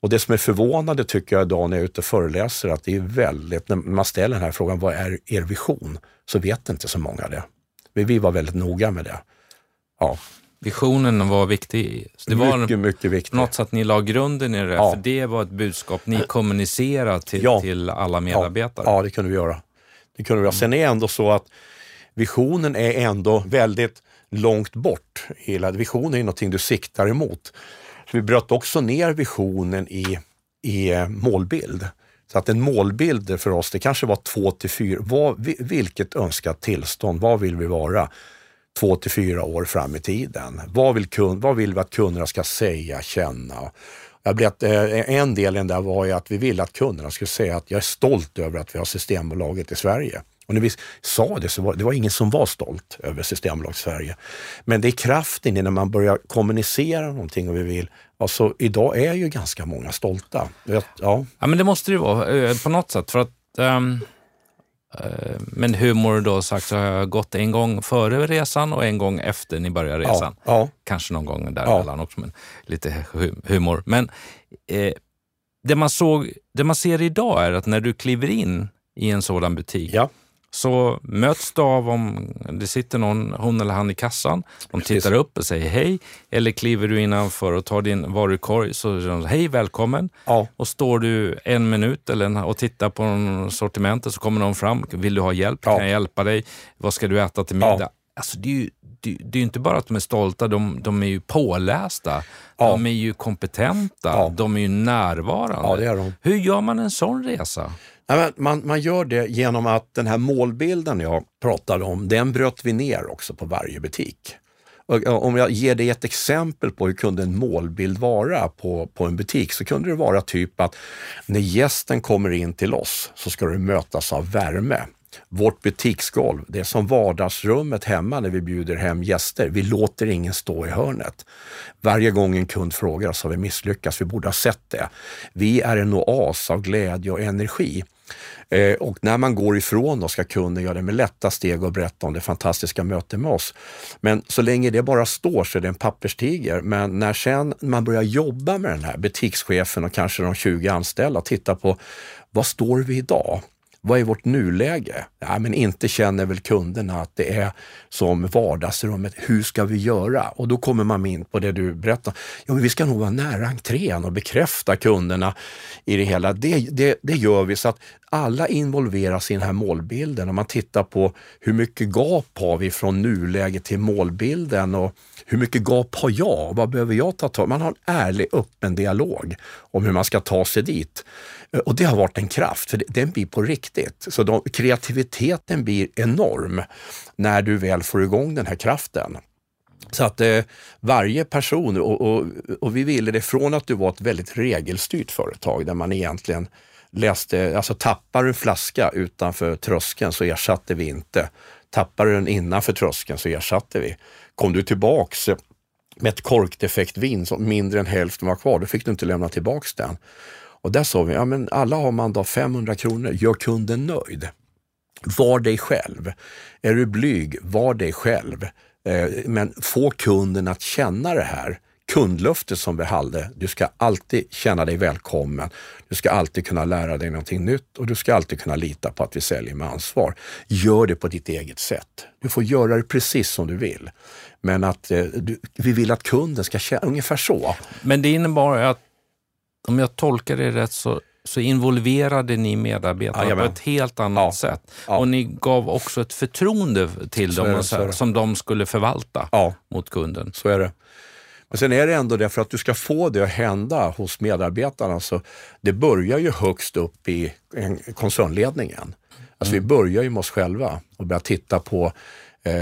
Och det som är förvånande tycker jag idag när jag är ute och föreläser, att det är väldigt, när man ställer den här frågan, vad är er vision? Så vet inte så många det. Vi var väldigt noga med det. Ja. Visionen var viktig. det var mycket, mycket viktig. Något så att ni la grunden i det, ja. för det var ett budskap ni kommunicerade till, ja. till alla medarbetare. Ja. ja, det kunde vi göra. Det kunde vi göra. Sen är det ändå så att visionen är ändå väldigt långt bort. Hela visionen är någonting du siktar emot. Så vi bröt också ner visionen i, i eh, målbild. Så att en målbild för oss, det kanske var två till fyra, vad, vilket önskat tillstånd, vad vill vi vara två till fyra år fram i tiden? Vad vill, kund, vad vill vi att kunderna ska säga, känna? Jag blev, eh, en del i den där var ju att vi ville att kunderna skulle säga att jag är stolt över att vi har Systembolaget i Sverige. Och när vi sa det så var det var ingen som var stolt över Systembolaget Sverige. Men det är kraften i när man börjar kommunicera någonting och vi vill Alltså idag är ju ganska många stolta. Ja, ja men det måste det ju vara eh, på något sätt. För att, um, uh, men humor då sagt så har jag gått en gång före resan och en gång efter ni började resan. Ja, ja. Kanske någon gång däremellan ja. också, men lite humor. Men uh, det, man såg, det man ser idag är att när du kliver in i en sådan butik ja så möts du av om det sitter någon, hon eller han i kassan. De tittar upp och säger hej. Eller kliver du innanför och tar din varukorg så säger de hej, välkommen. Ja. Och står du en minut eller, och tittar på sortimentet så kommer någon fram. Vill du ha hjälp? Ja. Kan jag hjälpa dig? Vad ska du äta till middag? Ja. Alltså, det är ju det, det är inte bara att de är stolta, de, de är ju pålästa. Ja. De är ju kompetenta. De är ju närvarande. Är de. Hur gör man en sån resa? Man, man gör det genom att den här målbilden jag pratade om, den bröt vi ner också på varje butik. Om jag ger dig ett exempel på hur kunde en målbild vara på, på en butik så kunde det vara typ att när gästen kommer in till oss så ska du mötas av värme. Vårt butiksgolv, det är som vardagsrummet hemma när vi bjuder hem gäster. Vi låter ingen stå i hörnet. Varje gång en kund frågar så har vi misslyckats, vi borde ha sett det. Vi är en oas av glädje och energi. Eh, och när man går ifrån då ska kunden göra det med lätta steg och berätta om det fantastiska mötet med oss. Men så länge det bara står så är det en papperstiger. Men när sen man börjar jobba med den här butikschefen och kanske de 20 anställda och tittar på vad står vi idag? Vad är vårt nuläge? Ja, men inte känner väl kunderna att det är som vardagsrummet. Hur ska vi göra? Och då kommer man in på det du berättar. Ja, men vi ska nog vara nära entrén och bekräfta kunderna i det hela. Det, det, det gör vi så att alla involveras i den här målbilden. Om man tittar på hur mycket gap har vi från nuläget till målbilden och hur mycket gap har jag? Vad behöver jag ta tag Man har en ärlig, öppen dialog om hur man ska ta sig dit. Eh, och det har varit en kraft, för den blir på riktigt. Så de, kreativiteten blir enorm när du väl får igång den här kraften. Så att eh, varje person, och, och, och, vi ville det från att du var ett väldigt regelstyrt företag där man egentligen läste, alltså tappar du en flaska utanför tröskeln så ersatte vi inte. Tappar du den innanför tröskeln så ersatte vi. Kom du tillbaks med ett korkdefekt vin som mindre än hälften var kvar, då fick du inte lämna tillbaks den. Och där sa vi, ja men alla har man då 500 kronor, gör kunden nöjd. Var dig själv. Är du blyg, var dig själv. Eh, men få kunden att känna det här kundlöftet som vi hade. Du ska alltid känna dig välkommen. Du ska alltid kunna lära dig någonting nytt och du ska alltid kunna lita på att vi säljer med ansvar. Gör det på ditt eget sätt. Du får göra det precis som du vill. Men att eh, du, vi vill att kunden ska känna ungefär så. Men det innebar att om jag tolkar det rätt så, så involverade ni medarbetarna ja, på ett helt annat ja. sätt. Ja. Och ni gav också ett förtroende till så dem så som de skulle förvalta mot kunden. Så är det. Men sen är det ändå det, för att du ska få det att hända hos medarbetarna, så det börjar ju högst upp i koncernledningen. Alltså mm. vi börjar ju med oss själva och börjar titta på, eh,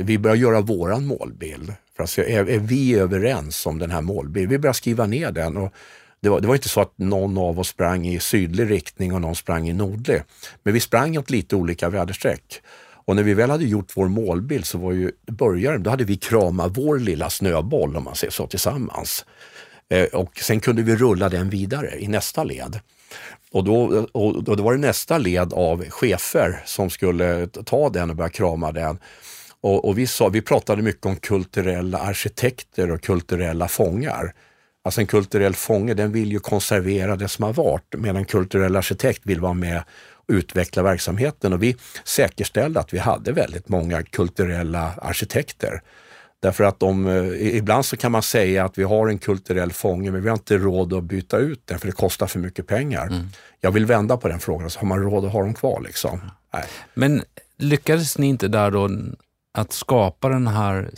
vi börjar göra våran målbild. För alltså, är, är vi överens om den här målbilden? Vi börjar skriva ner den och det var, det var, inte så att någon av oss sprang i sydlig riktning och någon sprang i nordlig. Men vi sprang åt lite olika väderstreck. Och när vi väl hade gjort vår målbild så var ju början, då hade vi kramat vår lilla snöboll om man säger så tillsammans. Eh, och sen kunde vi rulla den vidare i nästa led. Och då, och då var det nästa led av chefer som skulle ta den och börja krama den. Och, och vi, sa, vi pratade mycket om kulturella arkitekter och kulturella fångar. Alltså en kulturell fånge den vill ju konservera det som har varit medan en kulturell arkitekt vill vara med och utveckla verksamheten. Och vi säkerställde att vi hade väldigt många kulturella arkitekter. Därför att de, eh, ibland så kan man säga att vi har en kulturell fånge men vi har inte råd att byta ut den för det kostar för mycket pengar. Mm. Jag vill vända på den frågan, så har man råd att ha dem kvar? Liksom? Nej. Men lyckades ni inte där då att skapa den här,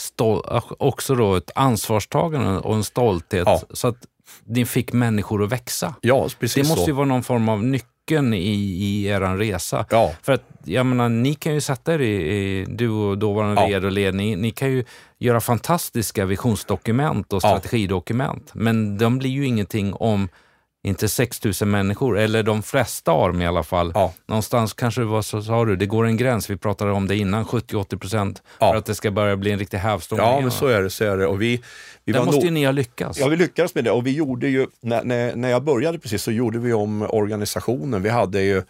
också då ett ansvarstagande och en stolthet ja. så att ni fick människor att växa. Ja, precis Det måste så. ju vara någon form av nyckeln i, i er resa. Ja. För att, jag menar, ni kan ju sätta er i, i du och dåvarande ja. och ledning, ni kan ju göra fantastiska visionsdokument och strategidokument, men de blir ju ingenting om inte 6 000 människor, eller de flesta dem i alla fall. Ja. Någonstans kanske det var så sa du, det går en gräns, vi pratade om det innan, 70-80 procent ja. för att det ska börja bli en riktig hävstång. Ja, men så är det. Så är det. Och vi, vi Där måste ju ni ha lyckats. Ja, vi lyckades med det och vi gjorde ju, när, när, när jag började precis så gjorde vi om organisationen. Vi hade ju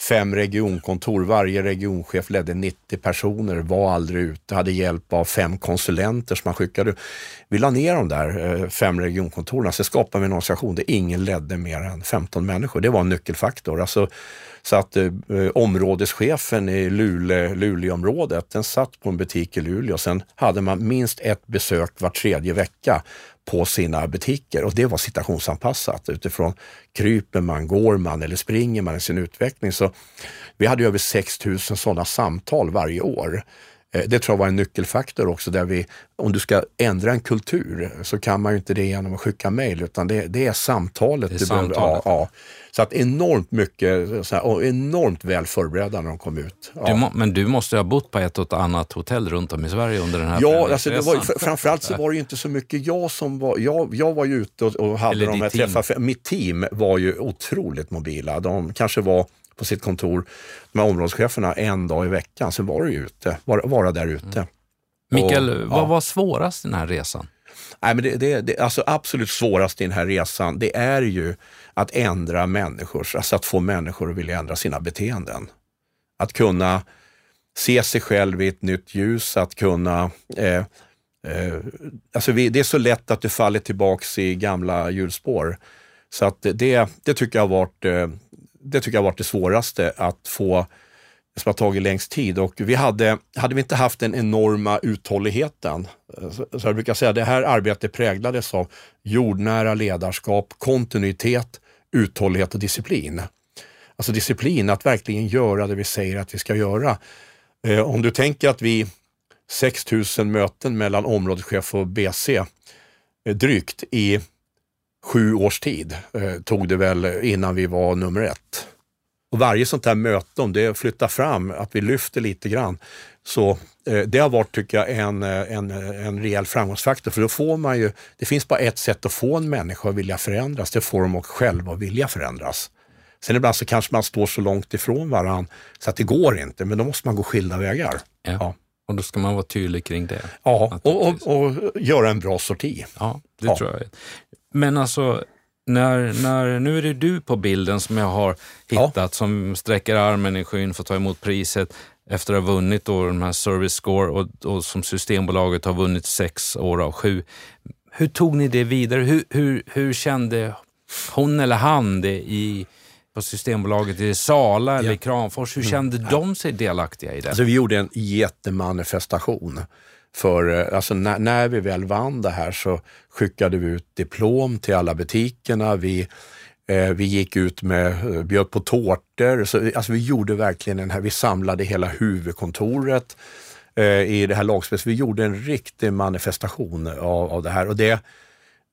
fem regionkontor. Varje regionchef ledde 90 personer, var aldrig ute, hade hjälp av fem konsulenter som man skickade. Vi la ner de där eh, fem regionkontoren, så skapade vi en organisation där ingen ledde mer än 15 människor. Det var en nyckelfaktor. Alltså, så att eh, områdeschefen i Lule, Luleåområdet, den satt på en butik i Luleå. Sen hade man minst ett besök var tredje vecka på sina butiker och det var situationsanpassat utifrån kryper man, går man eller springer man i sin utveckling. Så vi hade över 6 000 sådana samtal varje år. Eh, det tror jag var en nyckelfaktor också där vi, om du ska ändra en kultur så kan man ju inte det genom att skicka mejl utan det, det, är samtalet. Det är samtalet. Ja, ja. Så att enormt mycket, så här, och enormt väl förberedda när de kom ut. Ja. Du må, men du måste ha bott på ett och annat hotell runt om i Sverige under den här Ja, alltså det var, framförallt så var det ju inte så mycket jag som var, jag, jag var ju ute och, och hade Eller de här träffarna. Mitt team var ju otroligt mobila. De kanske var på sitt kontor, med områdescheferna, en dag i veckan. Sen var det ju ute, vara, vara där ute. Mm. Mikael, och, vad ja. var svårast i den här resan? Nej, men det, det, det, alltså absolut svårast i den här resan, det är ju att ändra människors, alltså att få människor att vilja ändra sina beteenden. Att kunna se sig själv i ett nytt ljus, att kunna eh, eh, alltså vi, det är så lätt att du faller tillbaks i gamla hjulspår. Så att det, det tycker jag har varit eh, det tycker jag har varit det svåraste att få som har tagit längst tid och vi hade, hade vi inte haft den enorma uthålligheten, eh, så, så jag brukar säga att det här arbetet präglades av jordnära ledarskap, kontinuitet, uthållighet och disciplin. Alltså disciplin, att verkligen göra det vi säger att vi ska göra. Eh, om du tänker att vi 6000 möten mellan områdeschef och BC eh, drygt i sju års tid eh, tog det väl innan vi var nummer ett. Och varje sånt här möte, om det flyttar fram, att vi lyfter lite grann, så eh, det har varit, tycker jag, en, eh, en, en rejäl framgångsfaktor. För då får man ju, det finns bara ett sätt att få en människa att vilja förändras, det får de också själva att vilja förändras. Sen ibland så kanske man står så långt ifrån varandra så att det går inte, men då måste man gå skilda vägar. Ja. ja. Och då ska man vara tydlig kring det. Ja, och, och, och göra en bra sorti. Ja, det ja. tror jag. Men alltså, när, när, nu är det du på bilden som jag har hittat ja. som sträcker armen i skyn för att ta emot priset efter att ha vunnit då de här Service Score och, och som Systembolaget har vunnit sex år av sju. Hur tog ni det vidare? Hur, hur, hur kände hon eller han det i, på Systembolaget i Sala eller i Kramfors? Hur mm. kände mm. de sig delaktiga i det? Alltså, vi gjorde en jättemanifestation. För eh, alltså, när, när, vi väl vann det här så skickade vi ut diplom till alla butikerna. Vi, eh, vi gick ut med, eh, bjöd på tårtor. Så, alltså, vi gjorde verkligen den här, vi samlade hela huvudkontoret eh, i det här lagspelet. Vi gjorde en riktig manifestation av, av det här. Och det,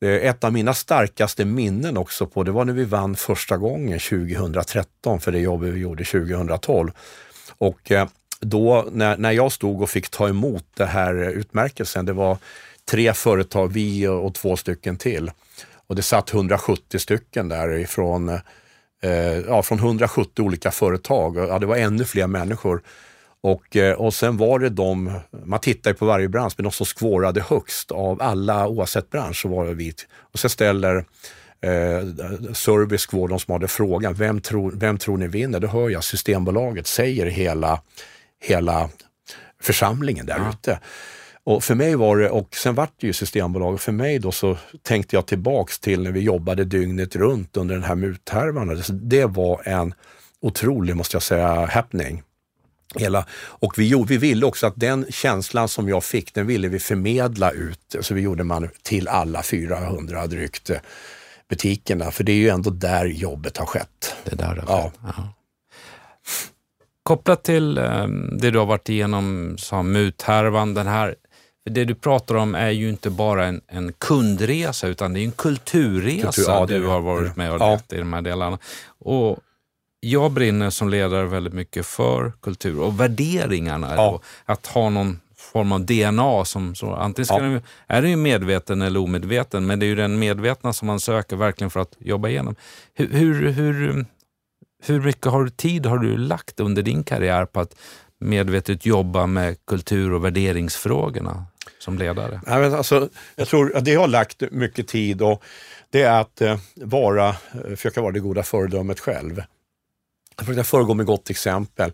eh, ett av mina starkaste minnen också på det var när vi vann första gången 2013 för det jobbet vi gjorde 2012. Och eh, då när, när jag stod och fick ta emot den här utmärkelsen, det var tre företag, vi och två stycken till. Och det satt 170 stycken därifrån, eh, ja, från 170 olika företag. Ja, det var ännu fler människor. Och, eh, och sen var det de, man tittar ju på varje bransch, men de som skvårade högst av alla oavsett bransch så var det vi. Och sen ställer eh, Service de som hade frågan, vem tror, vem tror ni vinner? Då hör jag Systembolaget säger hela, hela församlingen där ja. ute. Och för mig var det, och sen vart det ju Systembolaget, för mig då så tänkte jag tillbaks till när vi jobbade dygnet runt under den här muthärvan. Det var en otrolig, måste jag säga, happening. Hela, och vi, vi ville också att den känslan som jag fick, den ville vi förmedla ut. Så vi gjorde man till alla 400 drygt eh, butikerna, för det är ju ändå där jobbet har skett. Det där det ja. ja. Kopplat till um, det du har varit igenom, som muthärvan, den här det du pratar om är ju inte bara en, en kundresa utan det är en kulturresa Kultur, ja, du har varit med och ja. lett i de här delarna. Och jag brinner som ledare väldigt mycket för kultur och värderingarna. Ja. Och att ha någon form av DNA som så, antingen ska ja. den, är den ju medveten eller omedveten, men det är ju den medvetna som man söker verkligen för att jobba igenom. Hur, hur, hur, hur mycket har du tid har du lagt under din karriär på att medvetet jobba med kultur och värderingsfrågorna som ledare? Nej, men alltså, jag tror att det har lagt mycket tid och det är att eh, vara, eh, försöka vara det goda föredömet själv. Försöka föregå med gott exempel.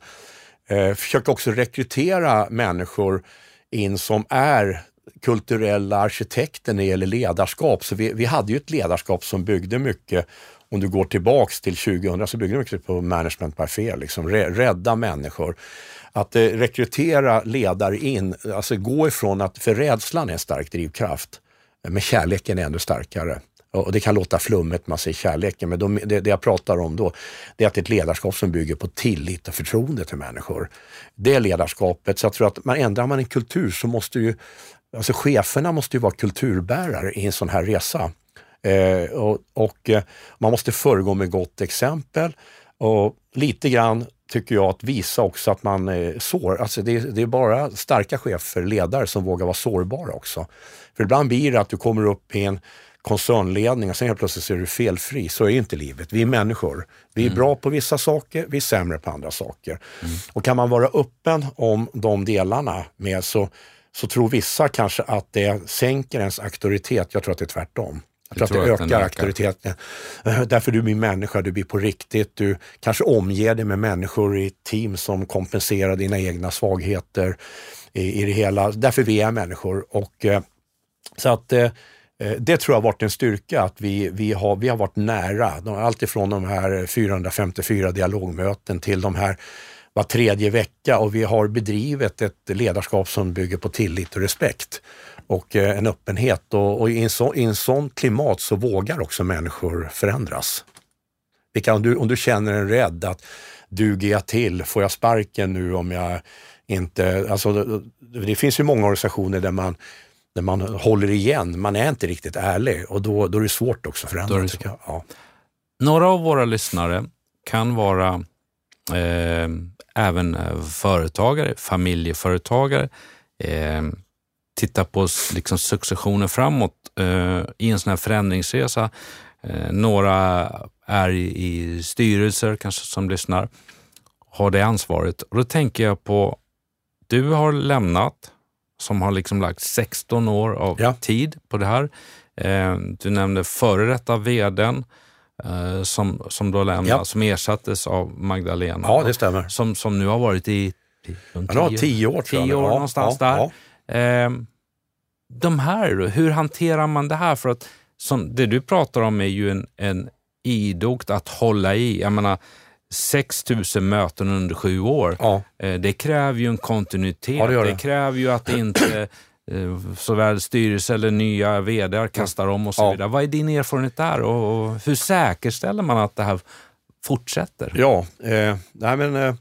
Eh, försöka också rekrytera människor in som är kulturella arkitekter när det gäller ledarskap. Så vi, vi hade ju ett ledarskap som byggde mycket om du går tillbaks till 2000 så bygger det mycket på management by fear, liksom rädda människor. Att eh, rekrytera ledare in, alltså gå ifrån att, för rädslan är en stark drivkraft, men kärleken är ännu starkare. Och det kan låta flummet, man säger kärleken, men de, det, det, jag pratar om då, det är att det är ett ledarskap som bygger på tillit och förtroende till människor. Det ledarskapet, så jag tror att man ändrar man en kultur så måste ju, alltså cheferna måste ju vara kulturbärare i en sån här resa. Eh, och, och eh, man måste föregå med gott exempel och lite grann tycker jag att visa också att man är sår. Alltså det, det är bara starka chefer, ledare som vågar vara sårbara också. För ibland blir det att du kommer upp i en koncernledning och sen helt plötsligt så är du felfri. Så är inte livet. Vi är människor. Vi är mm. bra på vissa saker, vi är sämre på andra saker. Mm. Och kan man vara öppen om de delarna med så, så tror vissa kanske att det sänker ens auktoritet. Jag tror att det är tvärtom. Jag tror, att det ökar auktoriteten. Eh, därför du blir människa, du blir på riktigt. Du kanske omger dig med människor i team som kompenserar dina egna svagheter i, i det hela. Därför vi är människor. Och, eh, så att eh, det tror jag har varit en styrka, att vi, vi, har, vi har varit nära. Alltifrån de här 454 dialogmöten till de här var tredje vecka och vi har bedrivit ett ledarskap som bygger på tillit och respekt och eh, en öppenhet. Och, och i, en så, i en sån klimat så vågar också människor förändras. Vilka, om, du, om du känner en rädd att duger jag till? Får jag sparken nu om jag inte... Alltså, det, det finns ju många organisationer där man där man håller igen, man är inte riktigt ärlig och då, då är det svårt också att förändra. Det jag. Ja. Några av våra lyssnare kan vara eh, även företagare, familjeföretagare, eh, titta på liksom successionen framåt eh, i en sån här förändringsresa. Eh, några är i, i styrelser kanske som lyssnar, har det ansvaret. Och då tänker jag på, du har lämnat, som har liksom lagt 16 år av ja. tid på det här. Eh, du nämnde före detta vdn eh, som, som då lämnade, ja. som ersattes av Magdalena. Ja, det stämmer. Som, som nu har varit i tio, ja, tio år, tio år någonstans där. Eh, de här, hur hanterar man det här? För att som, det du pratar om är ju en, en idogt att hålla i. Jag menar, 6 000 möten under sju år. Ja. Eh, det kräver ju en kontinuitet. Ja, det, det. det, kräver ju att inte [clears throat] eh, såväl styrelse eller nya vd kastar om och så ja. vidare. Vad är din erfarenhet där och hur säkerställer man att det här fortsätter? Ja, eh, nej men, eh,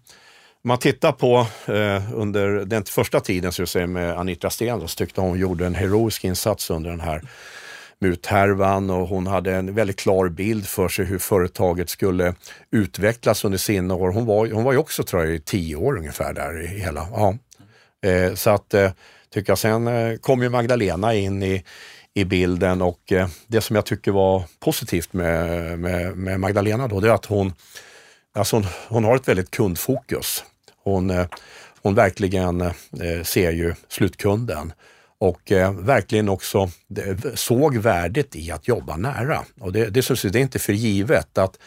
man tittar på eh, under den första tiden så säga, med Anitra Sten, så tyckte hon gjorde en heroisk insats under den här muthärvan och hon hade en väldigt klar bild för sig hur företaget skulle utvecklas under sina år. Hon var, hon var ju också tror jag i tio år ungefär där i hela. Ja. Eh, så att eh, tycker jag sen eh, kom ju Magdalena in i, i bilden och eh, det som jag tycker var positivt med, med, med Magdalena då det är att hon, alltså hon, hon har ett väldigt kundfokus. Hon, eh, hon verkligen eh, ser ju slutkunden och eh, verkligen också såg värdet i att jobba nära. Och det, det, det är inte för givet att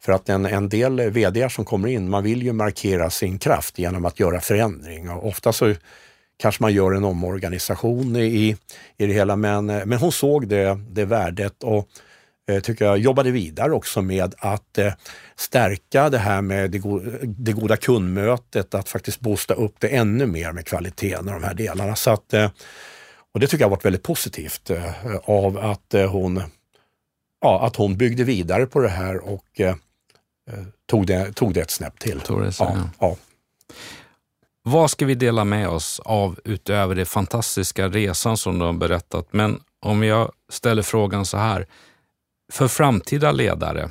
för att en, en del VD som kommer in, man vill ju markera sin kraft genom att göra förändring och ofta så kanske man gör en omorganisation i, i det hela men, men hon såg det, det värdet och tycker jag jobbade vidare också med att eh, stärka det här med det, go det goda kundmötet, att faktiskt boosta upp det ännu mer med kvaliteten och de här delarna. Så att eh, och det tycker jag har varit väldigt positivt eh, av att eh, hon, ja, att hon byggde vidare på det här och eh, tog, det, tog det ett snäpp till. Det så, ja, ja. Vad ska vi dela med oss av utöver den fantastiska resan som du har berättat? Men om jag ställer frågan så här. För framtida ledare,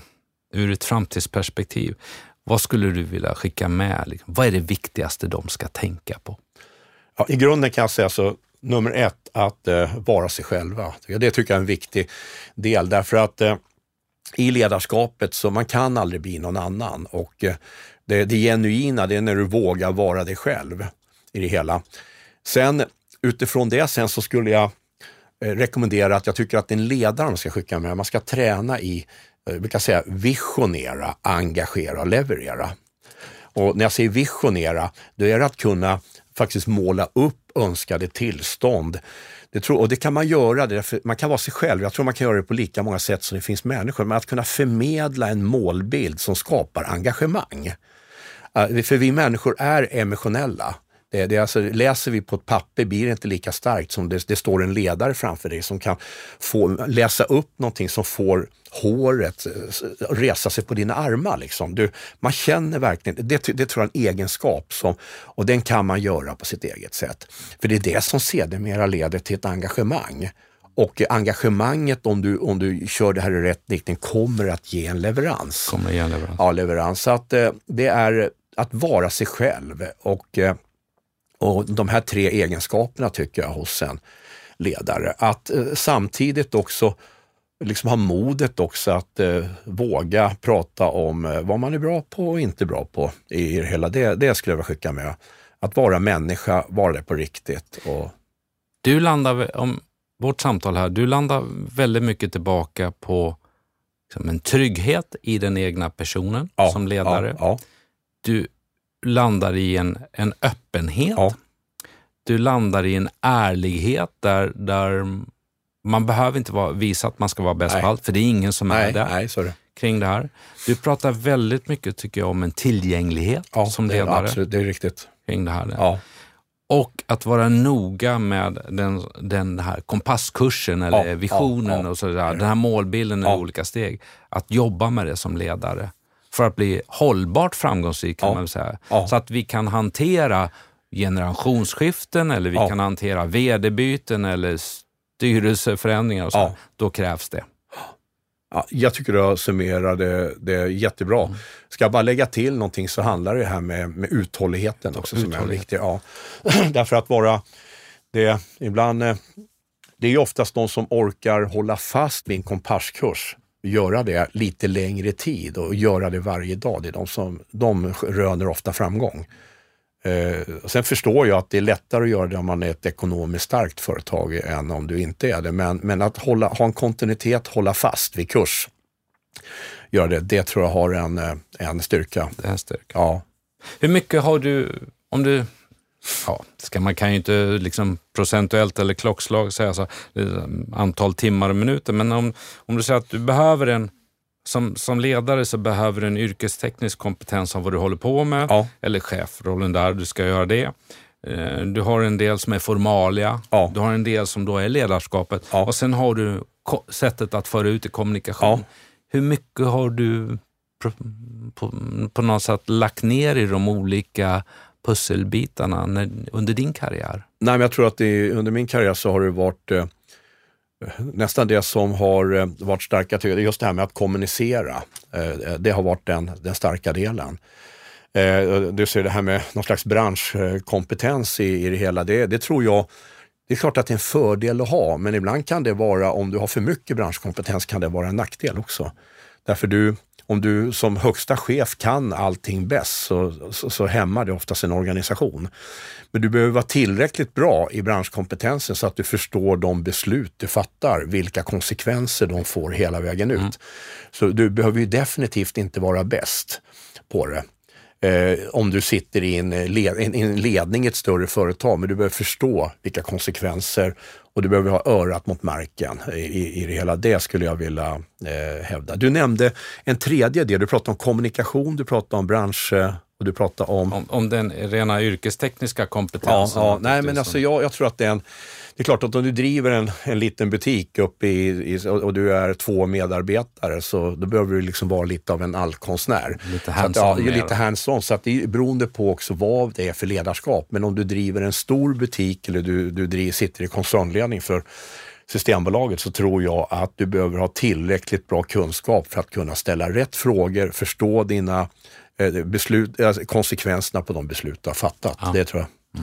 ur ett framtidsperspektiv, vad skulle du vilja skicka med? Liksom, vad är det viktigaste de ska tänka på? Ja, I grunden kan jag säga så, nummer ett, att eh, vara sig själva. Det tycker jag är en viktig del därför att eh, i ledarskapet så man kan aldrig bli någon annan och eh, det, det genuina det är när du vågar vara dig själv i det hela. Sen utifrån det sen så skulle jag Eh, rekommendera att jag tycker att en ledare ska skicka med, man ska träna i, jag vi kan säga visionera, engagera och leverera. Och när jag säger visionera, då är det att kunna faktiskt måla upp önskade tillstånd. Det tror, och det kan man göra, därför, man kan vara sig själv. Jag tror man kan göra det på lika många sätt som det finns människor. Men att kunna förmedla en målbild som skapar engagemang. Eh, för vi människor är emotionella. Det, det alltså, läser vi på ett papper blir det inte lika starkt som det, det står en ledare framför dig som kan få läsa upp någonting som får håret eh, resa sig på dina armar. Liksom. Du, man känner verkligen, det, det tror jag är en egenskap som, och den kan man göra på sitt eget sätt. För det är det som sedermera leder till ett engagemang. Och engagemanget om du, om du kör det här i rätt riktning kommer att ge en leverans. Kommer ge en leverans. Ja, leverans. Så att, eh, det är att vara sig själv och eh, och de här tre egenskaperna tycker jag hos en ledare. Att eh, samtidigt också liksom ha modet också att eh, våga prata om eh, vad man är bra på och inte bra på i det hela. Det, det skulle jag vilja skicka med. Att vara människa, vara det på riktigt. Och... Du landar, om vårt samtal här, du landar väldigt mycket tillbaka på liksom, en trygghet i den egna personen ja, som ledare. Ja, ja. Du landar i en, en öppenhet. Ja. Du landar i en ärlighet där, där man behöver inte vara, visa att man ska vara bäst Nej. på allt, för det är ingen som är Nej, det nej, är det. kring det här. Du pratar väldigt mycket, tycker jag, om en tillgänglighet Ja, som det, är- ledare absolut, det är riktigt. kring det här. Ja, Och att vara noga med den, den här kompasskursen eller Ja, visionen ja, ja. och sådär. Den här målbilden i olika steg. Att jobba med det som ledare för att bli hållbart framgångsrik kan Ja. man säga. Ja. Så att vi kan hantera generationsskiften eller vi Ja. kan hantera vd-byten eller styrelseförändringar och så. Ja. Då krävs det. Ja, jag tycker du har summerat det, det jättebra. Mm. Ska jag bara lägga till någonting så handlar det här med, med uthålligheten också som är Uthållighet. viktig. Ja. [clears throat] Därför att vara, det, ibland, eh, det är ju oftast de som orkar hålla fast vid en kompasskurs, göra det lite längre tid och göra det varje dag. Det är de som de röner ofta framgång. Eh, sen förstår jag att det är lättare att göra det om man är ett ekonomiskt starkt företag än om du inte är det. Men, men att hålla, ha en kontinuitet, hålla fast vid kurs, göra det, det tror jag har en, eh, en styrka. Det är styrka. Ja. Hur mycket har du, om du, ja, ska man kan ju inte liksom procentuellt eller klockslag säga så, antal timmar och minuter, men om, om du säger att du behöver en, som, som ledare så behöver du en yrkesteknisk kompetens om vad du håller på med, Ja. eller chefrollen där, du ska göra det. Eh, Du har en del som är formalia, Ja. du har en del som då är ledarskapet Ja. och sen har du sättet att föra ut i kommunikation. Hur mycket har du på, på något sätt lagt ner i de olika pusselbitarna när, under din karriär? Nej, men jag tror att det, under min karriär så har det varit eh, nästan det som har eh, varit starka, just det här med att kommunicera. Eh, eh, det har varit den, den starka delen. Eh, du ser det här med någon slags branschkompetens i, i det hela, det, det tror jag det är klart att det är en fördel att ha, men ibland kan det vara, om du har för mycket branschkompetens, kan det vara en nackdel också. Därför du, om du som högsta chef kan allting bäst så, så, så hämmar det oftast en organisation. Men du behöver vara tillräckligt bra i branschkompetensen så att du förstår de beslut du fattar, vilka konsekvenser de får hela vägen ut. Så du behöver ju definitivt inte vara bäst på det. Eh, om du sitter i en, led, en, en ledning i ett större företag, men du behöver förstå vilka konsekvenser och du behöver ha örat mot marken i, i, det hela. Det skulle jag vilja eh, hävda. Du nämnde en tredje del, du pratade om kommunikation, du pratade om bransch eh, och du pratade om Om, om den rena yrkestekniska Ja, kompetensen? ja. Nej, men alltså jag, jag tror att det är en, det är klart att om du driver en, en liten butik uppe i, i, och du är två medarbetare så då behöver du liksom vara lite av en allkonstnär. Lite hands-on ja, lite hands-on. Så att det är beroende på också vad det är för ledarskap. Men om du driver en stor butik eller du, du driver, sitter i koncernledning för Systembolaget så tror jag att du behöver ha tillräckligt bra kunskap för att kunna ställa rätt frågor, förstå dina beslut, alltså konsekvenserna på de beslut du har fattat. Ja. Det tror jag.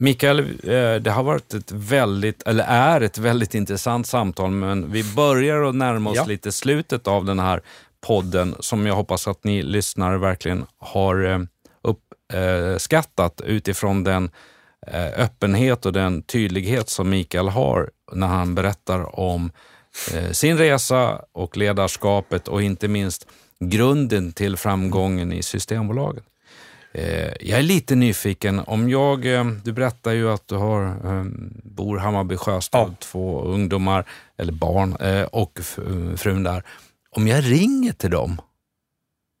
Mikael, eh, det har varit ett väldigt, eller är ett väldigt intressant samtal, men vi börjar att närma oss Ja. lite slutet av den här podden som jag hoppas att ni lyssnare verkligen har eh, uppskattat utifrån den eh, öppenhet och den tydlighet som Mikael har när han berättar om eh, sin resa och ledarskapet och inte minst grunden till framgången i Systembolaget. Eh, Jag är lite nyfiken. Om jag, eh, du berättar ju att du har, eh, bor Hammarby Sjöstad, Ja. två ungdomar, eller barn, eh, och frun där. Om jag ringer till dem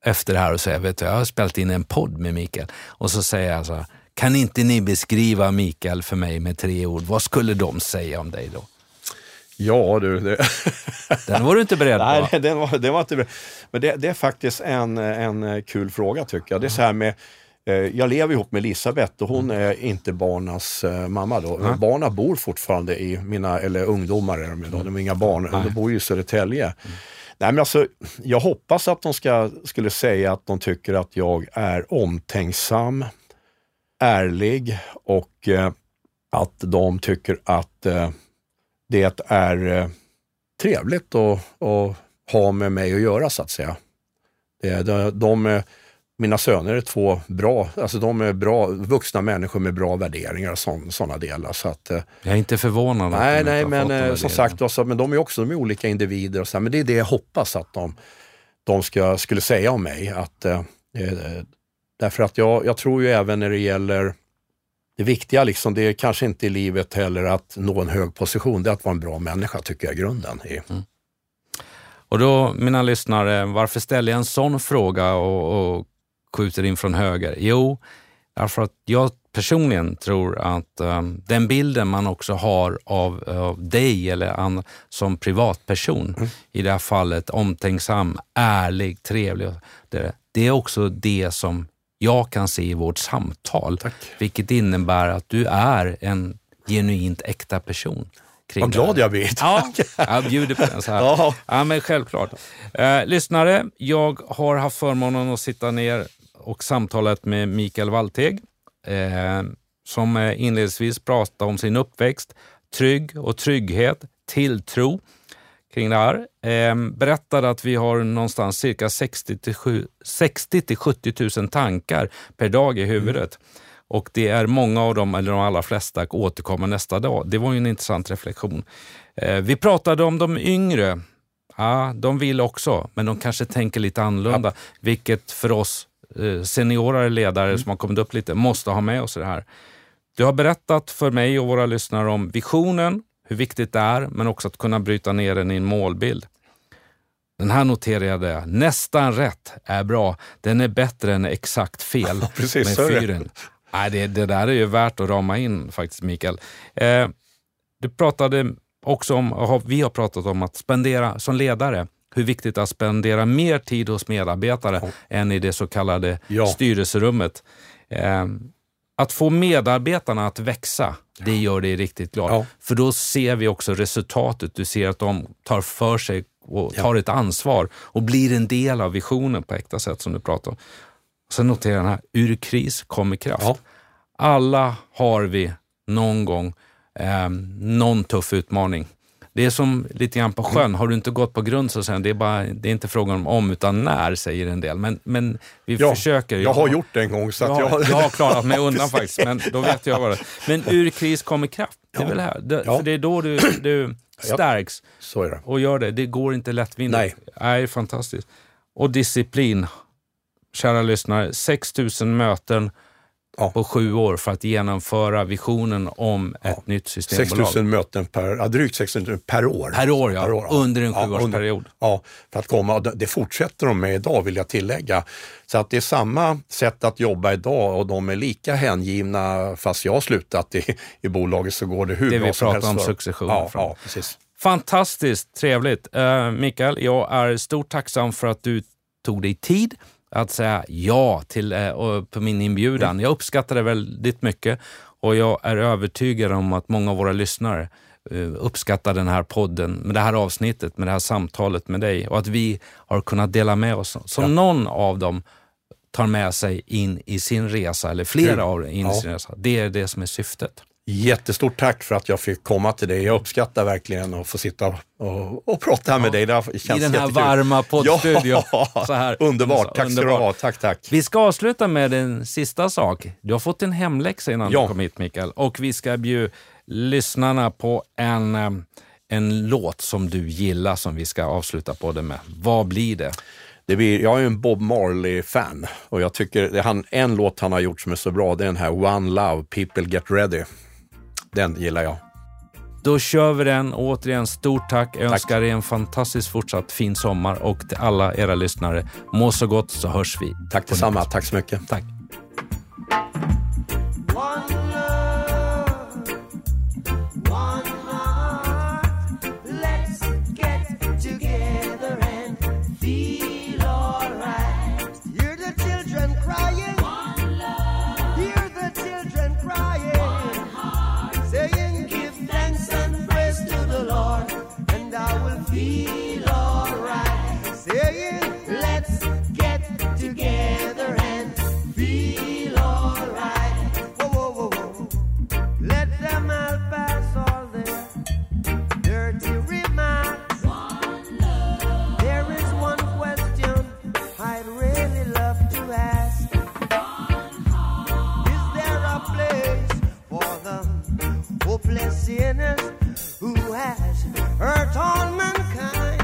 efter det här och säger, vet du, jag har spelat in en podd med Mikael. Och så säger jag så här, kan inte ni beskriva Mikael för mig med tre ord? Vad skulle de säga om dig då? Ja du, det, [laughs] Den var du inte beredd på. Nej, den var, den var inte bra. Men det, det är faktiskt en, en kul fråga tycker jag. Det är så här med, eh, jag lever ihop med Elisabeth och hon är inte barnas eh, mamma då. Nej. Barnen bor fortfarande i mina, eller ungdomar är de då, de är inga barn, de bor ju i Södertälje. Nej men alltså, jag hoppas att de ska, skulle säga att de tycker att jag är omtänksam, ärlig och eh, att de tycker att eh, det är eh, trevligt att, att ha med mig att göra så att säga. De, de, mina söner är två bra, alltså de är bra vuxna människor med bra värderingar och sådana delar. Så att, eh, Jag är inte förvånad. nej, nej, men eh, som sagt, alltså, men de är också de är olika individer. Och så, men det är det jag hoppas att de, de ska, skulle säga om mig. Att, eh, därför att jag, jag tror ju även när det gäller det viktiga liksom, det är kanske inte i livet heller att nå en hög position, det är att vara en bra människa tycker jag grunden. Mm. Och då, mina lyssnare, varför ställer jag en sån fråga och, och skjuter in från höger? Jo, därför att jag personligen tror att um, den bilden man också har av, av dig eller an, som privatperson, mm. i det här fallet omtänksam, ärlig, trevlig, det, det är också det som jag kan se i vårt samtal, Tack. vilket innebär att du är en genuint äkta person. Vad glad jag blir. Ja, jag bjuder på den så här. Ja. ja men självklart. Eh, lyssnare, jag har haft förmånen att sitta ner och samtalat med Mikael Wallteg eh, som inledningsvis pratade om sin uppväxt, trygg och trygghet, tilltro kring det här. Eh, berättade att vi har någonstans cirka 60 till 70 000 tankar per dag i huvudet. Mm. Och det är många av dem, eller de allra flesta, återkommer nästa dag. Det var ju en intressant reflektion. Eh, vi pratade om de yngre. Ja, de vill också, men de kanske tänker lite annorlunda, ja. vilket för oss eh, seniorare ledare mm. som har kommit upp lite måste ha med oss i det här. Du har berättat för mig och våra lyssnare om visionen, hur viktigt det är, men också att kunna bryta ner den i en målbild. Den här noterade jag. Nästan rätt är bra. Den är bättre än exakt fel. [laughs] Precis, med fyren. Nej, det, det, där är ju värt att rama in faktiskt, Mikael. Eh, du pratade också om, vi har pratat om att spendera som ledare, hur viktigt det är att spendera mer tid hos medarbetare ja. än i det så kallade ja. styrelserummet. Eh, att få medarbetarna att växa, det gör dig riktigt glad. Ja. För då ser vi också resultatet. Du ser att de tar för sig och tar ett ansvar och blir en del av visionen på äkta sätt som du pratar om. Sen noterar jag den här, ur kris kommer kraft. Ja. Alla har vi någon gång eh, någon tuff utmaning. Det är som lite grann på sjön. Har du inte gått på grund så säger det är, bara, det är inte frågan om om utan när, säger en del. Men, men vi ja, försöker. Jag, har gjort det en gång. Så jag, jag... jag har klarat mig [laughs] undan faktiskt, men då vet jag vad det Men ur kris kommer kraft. Det är väl här. Det, ja. För det är då du, du stärks så är det. och gör det. Det går inte lättvindigt. Nej. Nej, fantastiskt. Och disciplin kära lyssnare, 6 000 möten ja. på sju år för att genomföra visionen om ett ja. nytt systembolag. 6 000 möten per, drygt 6 000 per år. Per år, ja. Per år, under en sjuårsperiod. Ja, för att komma, det fortsätter de med idag vill jag tillägga. Så att det är samma sätt att jobba idag och de är lika hängivna, fast jag har slutat i, i bolaget så går det hur det bra som helst. Det vi pratar om succession. Ja, ja, precis. Fantastiskt trevligt. Uh, Mikael, jag är stort tacksam för att du tog dig tid att säga ja till, eh, på min inbjudan. Mm. Jag uppskattar det väldigt mycket och jag är övertygad om att många av våra lyssnare eh, uppskattar den här podden, med det här avsnittet, med det här samtalet med dig och att vi har kunnat dela med oss, som ja. någon av dem tar med sig in i sin resa, eller flera av dem in i sin resa. Det är det som är syftet. Jättestort tack för att jag fick komma till dig. Jag uppskattar verkligen att få sitta och, och prata ja, med dig. Det känns I den här jättekul. varma poddstudion. Ja, underbart. Tack ska du ha. Tack, tack. Vi ska avsluta med en sista sak. Du har fått en hemläxa innan ja. du kom hit, Mikael. Och vi ska bjuda lyssnarna på en, eh, en låt som du gillar som vi ska avsluta på det med. Vad blir det? Det blir, jag är en Bob Marley-fan och jag tycker han, en låt han har gjort som är så bra, det är den här One Love, People Get Ready. Den gillar jag. Då kör vi den. Återigen, stort tack. Jag önskar er en fantastiskt fortsatt fin sommar och till alla era lyssnare, må så gott så hörs vi. Tack detsamma. Tack så mycket. Tack. let's get together and feel alright. Whoa, whoa, whoa, whoa. Let them all pass all their dirty remarks. One love. There is one question I'd really love to ask. One heart. Is there a place for the hopeless sinners who has hurt all mankind?